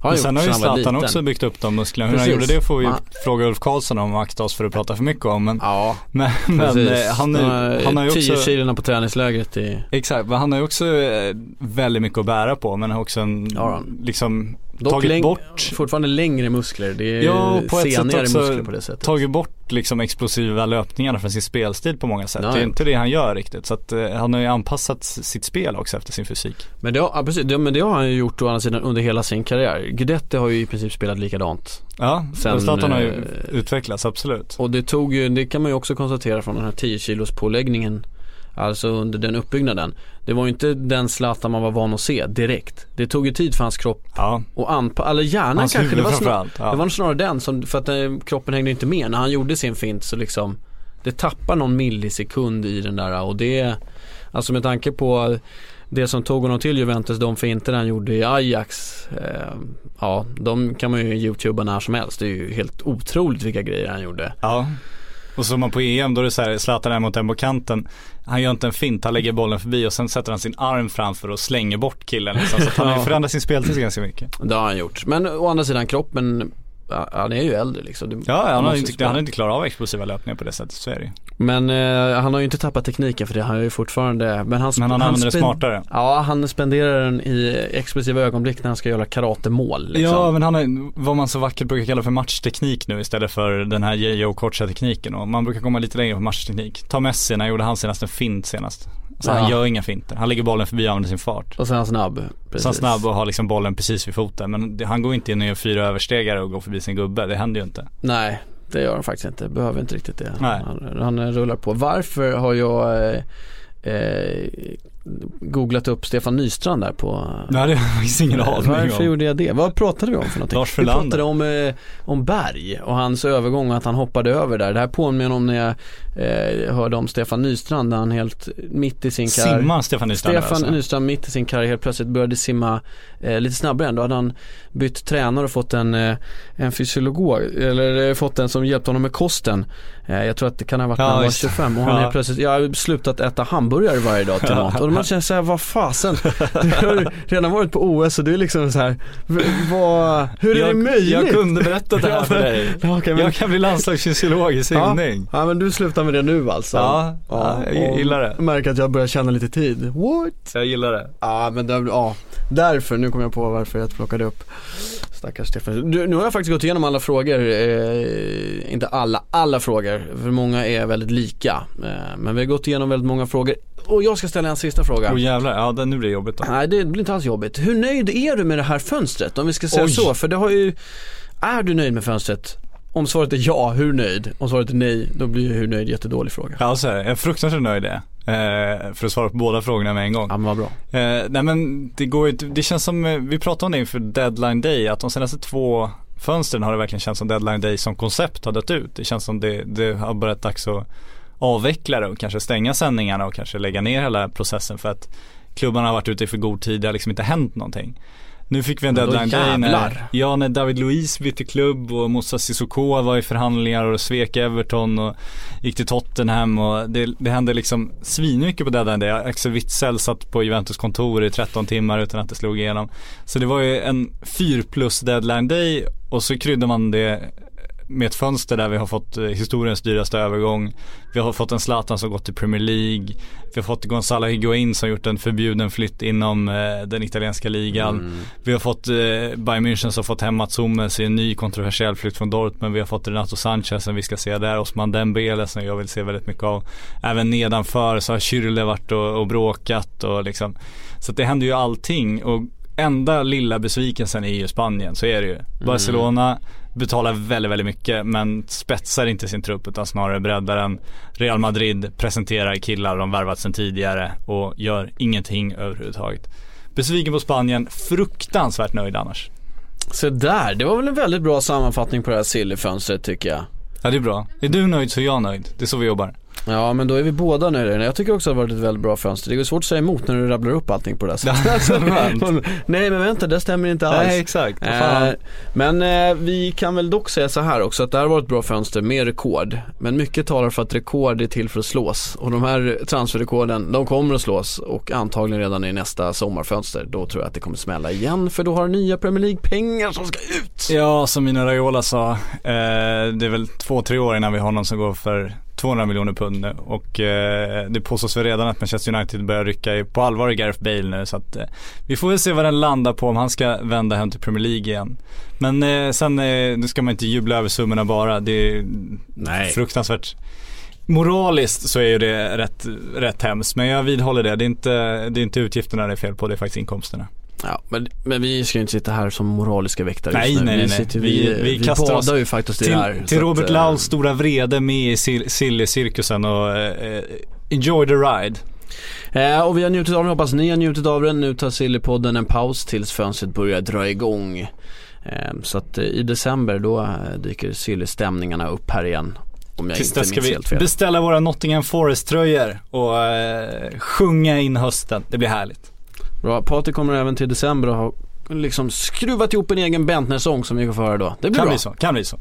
har Men sen har ju Zlatan också byggt upp de musklerna. Hur han gjorde det får vi Man- fråga Ulf Karlsson om och akta oss för att prata för mycket om. Men, Ja, men, men eh, han, är, han har ju tio också kilorna på träningslägret i Exakt, men han har ju också eh, väldigt mycket att bära på men har också en, Ja, liksom Dock läng- bort Fortfarande längre muskler, det är Ja, på ett sätt senigare muskler på det sättet. tagit bort liksom explosiva löpningarna från sin spelstil på många sätt. Ja, det är inte det han gör riktigt. Så att eh, han har ju anpassat sitt spel också efter sin fysik. Men det, har, ja, precis, det, men det har han ju gjort å andra sidan under hela sin karriär. Guidetti har ju i princip spelat likadant. Ja, Sen, Zlatan har ju eh, utvecklats absolut. Och det tog ju, det kan man ju också konstatera från den här 10 kilos påläggningen Alltså under den uppbyggnaden. Det var ju inte den Zlatan man var van att se direkt. Det tog ju tid för hans kropp Ja, och anpassa, eller hjärnan hans kanske. Det var, snar. Ja. det var snarare den som, för att eh, kroppen hängde inte med. När han gjorde sin fint så liksom Det tappar någon millisekund i den där och det Alltså med tanke på det som tog honom till Juventus, de finter han gjorde i Ajax eh, Ja, de kan man ju youtuba när som helst. Det är ju helt otroligt vilka grejer han gjorde. Ja. Och så man på EM då är det så här, Zlatan är mot en på kanten. Han gör inte en fint, han lägger bollen förbi och sen sätter han sin arm framför och slänger bort killen liksom. Så han har ju förändrat sin speltid ganska mycket. Det har han gjort. Men å andra sidan kroppen han är ju äldre liksom. Det- Ja, han har inte, han inte klarat av explosiva löpningar på det sättet, så är det. Men eh, han har ju inte tappat tekniken för det, han är ju fortfarande, men han, Men han använder det smartare. Ja, han spenderar den i explosiva ögonblick när han ska göra karatemål liksom. Ja, men han har vad man så vackert brukar kalla för matchteknik nu istället för den här J.O. Kortsa-tekniken och man brukar komma lite längre på matchteknik. Ta Messi, när gjorde han senast en fint senast? Så Ja. han gör inga finter, han lägger bollen förbi och använder sin fart. Och sen är han snabb. Precis. Så han snabb och har liksom bollen precis vid foten men han går inte in och gör fyra överstegare och går förbi sin gubbe, det händer ju inte. Nej, det gör han faktiskt inte. Behöver inte riktigt det. Han, han rullar på. Varför har jag eh, eh, googlat upp Stefan Nystrand där på Nej det finns ingen aning Varför om. gjorde jag det? Vad pratade vi om för någonting? Lars vi pratade om, eh, om Berg och hans övergång och att han hoppade över där. Det här påminner om när jag eh, hörde om Stefan Nystrand när han helt mitt i sin karriär Simmar Stefan Nystrand Stefan alltså. Nystrand mitt i sin karriär helt plötsligt började simma eh, lite snabbare än. Då hade han bytt tränare och fått en, eh, en fysiolog, eller eh, fått en som hjälpte honom med kosten. Eh, jag tror att det kan ha varit Ja, när han var just det. 25 och han Ja. är plötsligt, jag har slutat äta hamburgare varje dag till mat. Och man känner såhär, vad fasen, du har redan varit på OS och du är liksom så här, v- vad, hur är det jag, möjligt? jag kunde berätta det här för dig. Ja, okej, men, Jag kan bli landslagsfysiolog i simning. ja, men du slutar med det nu alltså? Ja, ja, jag gillar det. Jag märker att jag börjar känna lite tid. What? Jag gillar det. Ja men där, ja, därför, nu kom jag på varför jag plockade upp Stackars Stefan. Du, nu har jag faktiskt gått igenom alla frågor, eh, inte alla, alla frågor, för många är väldigt lika. Eh, men vi har gått igenom väldigt många frågor. Och jag ska ställa en sista fråga. Åh jävlar, ja det, nu blir det jobbigt då. Nej det blir inte alls jobbigt. Hur nöjd är du med det här fönstret? Om vi ska säga Oj. så, för det har ju, är du nöjd med fönstret? Om svaret är ja, hur nöjd? Om svaret är nej, då blir ju hur nöjd jättedålig fråga. Ja så är det, jag är fruktansvärt nöjd är För att svara på båda frågorna med en gång. Ja men vad bra. Eh, nej men det går ju, det känns som, eh, vi pratade om det inför deadline day, att de senaste två fönstren har det verkligen känts som deadline day som koncept har dött ut. Det känns som det, det har börjat dags att avveckla det och kanske stänga sändningarna och kanske lägga ner hela processen för att klubbarna har varit ute i för god tid, det har liksom inte hänt någonting. Nu fick vi en deadline day när, ja, när David Luiz bytte klubb och Moussa Sissoko var i förhandlingar och svek Everton och gick till Tottenham och det, det hände liksom svinmycket på deadline day. Axel Witsel satt på Juventus kontor i 13 timmar utan att det slog igenom. Så det var ju en 4 plus deadline day och så kryddar man det med ett fönster där vi har fått eh, historiens dyraste övergång. Vi har fått en Zlatan som gått till Premier League. Vi har fått Gonzalo Higuain som gjort en förbjuden flytt inom eh, den italienska ligan. Vi har fått eh, Bayern München som fått hem Mats Hummels i en ny kontroversiell flytt från Dortmund. Vi har fått Renato Sanchez som vi ska se där. Osman Dembele som jag vill se väldigt mycket av. Även nedanför så har Schürrle varit och, och bråkat och liksom. Så det händer ju allting och enda lilla besvikelsen är ju Spanien, så är det ju. Barcelona betalar väldigt, väldigt mycket men spetsar inte sin trupp utan snarare breddar den. Real Madrid presenterar killar de värvat sedan tidigare och gör ingenting överhuvudtaget. Besviken på Spanien, fruktansvärt nöjd annars. Så där, det var väl en väldigt bra sammanfattning på det här sillfönstret tycker jag. Ja det är bra. Är du nöjd så är jag nöjd. Det är så vi jobbar. Ja men då är vi båda nöjda. Jag tycker också att det har varit ett väldigt bra fönster. Det är svårt att säga emot när du rabblar upp allting på det här sättet. Nej men vänta, det stämmer inte alls. Nej exakt. Eh, men eh, vi kan väl dock säga så här också att det här var ett bra fönster med rekord. Men mycket talar för att rekord är till för att slås. Och de här transferrekorden, de kommer att slås och antagligen redan i nästa sommarfönster. Då tror jag att det kommer smälla igen för då har nya Premier League-pengar som ska ut. Ja, som Mina Raiola sa, eh, det är väl två, tre år innan vi har någon som går för 200 miljoner pund nu och eh, det påstås väl redan att Manchester United börjar rycka i, på allvar i Gareth Bale nu så att eh, vi får väl se vad den landar på om han ska vända hem till Premier League igen. Men eh, sen, eh, nu ska man inte jubla över summorna bara, det är Nej. fruktansvärt Moraliskt så är ju det rätt, rätt hemskt men jag vidhåller det. Det är, inte, det är inte utgifterna det är fel på, det är faktiskt inkomsterna. Ja, men, men vi ska ju inte sitta här som moraliska väktare Nej, just nu. nej, nej, vi, nej. sitter, Vi- vi, vi vi, kastar oss ju faktiskt i Till, det här. till Robert att, eh, Laus stora vrede med i sil- silly-cirkusen och eh, enjoy the ride. Eh, och vi har njutit av den, hoppas ni har njutit av den. Nu tar Sillypodden en paus tills fönstret börjar dra igång. Eh, så att eh, i december då eh, dyker Silly-stämningarna upp här igen. Om jag Tills inte ska vi beställa våra Nottingham Forest-tröjor och eh, sjunga in hösten. Det blir härligt. Bra, Patrik kommer även till december och har liksom skruvat ihop en egen Bentner-sång som vi får höra då. Det blir Kan bra. bli så, kan bli så.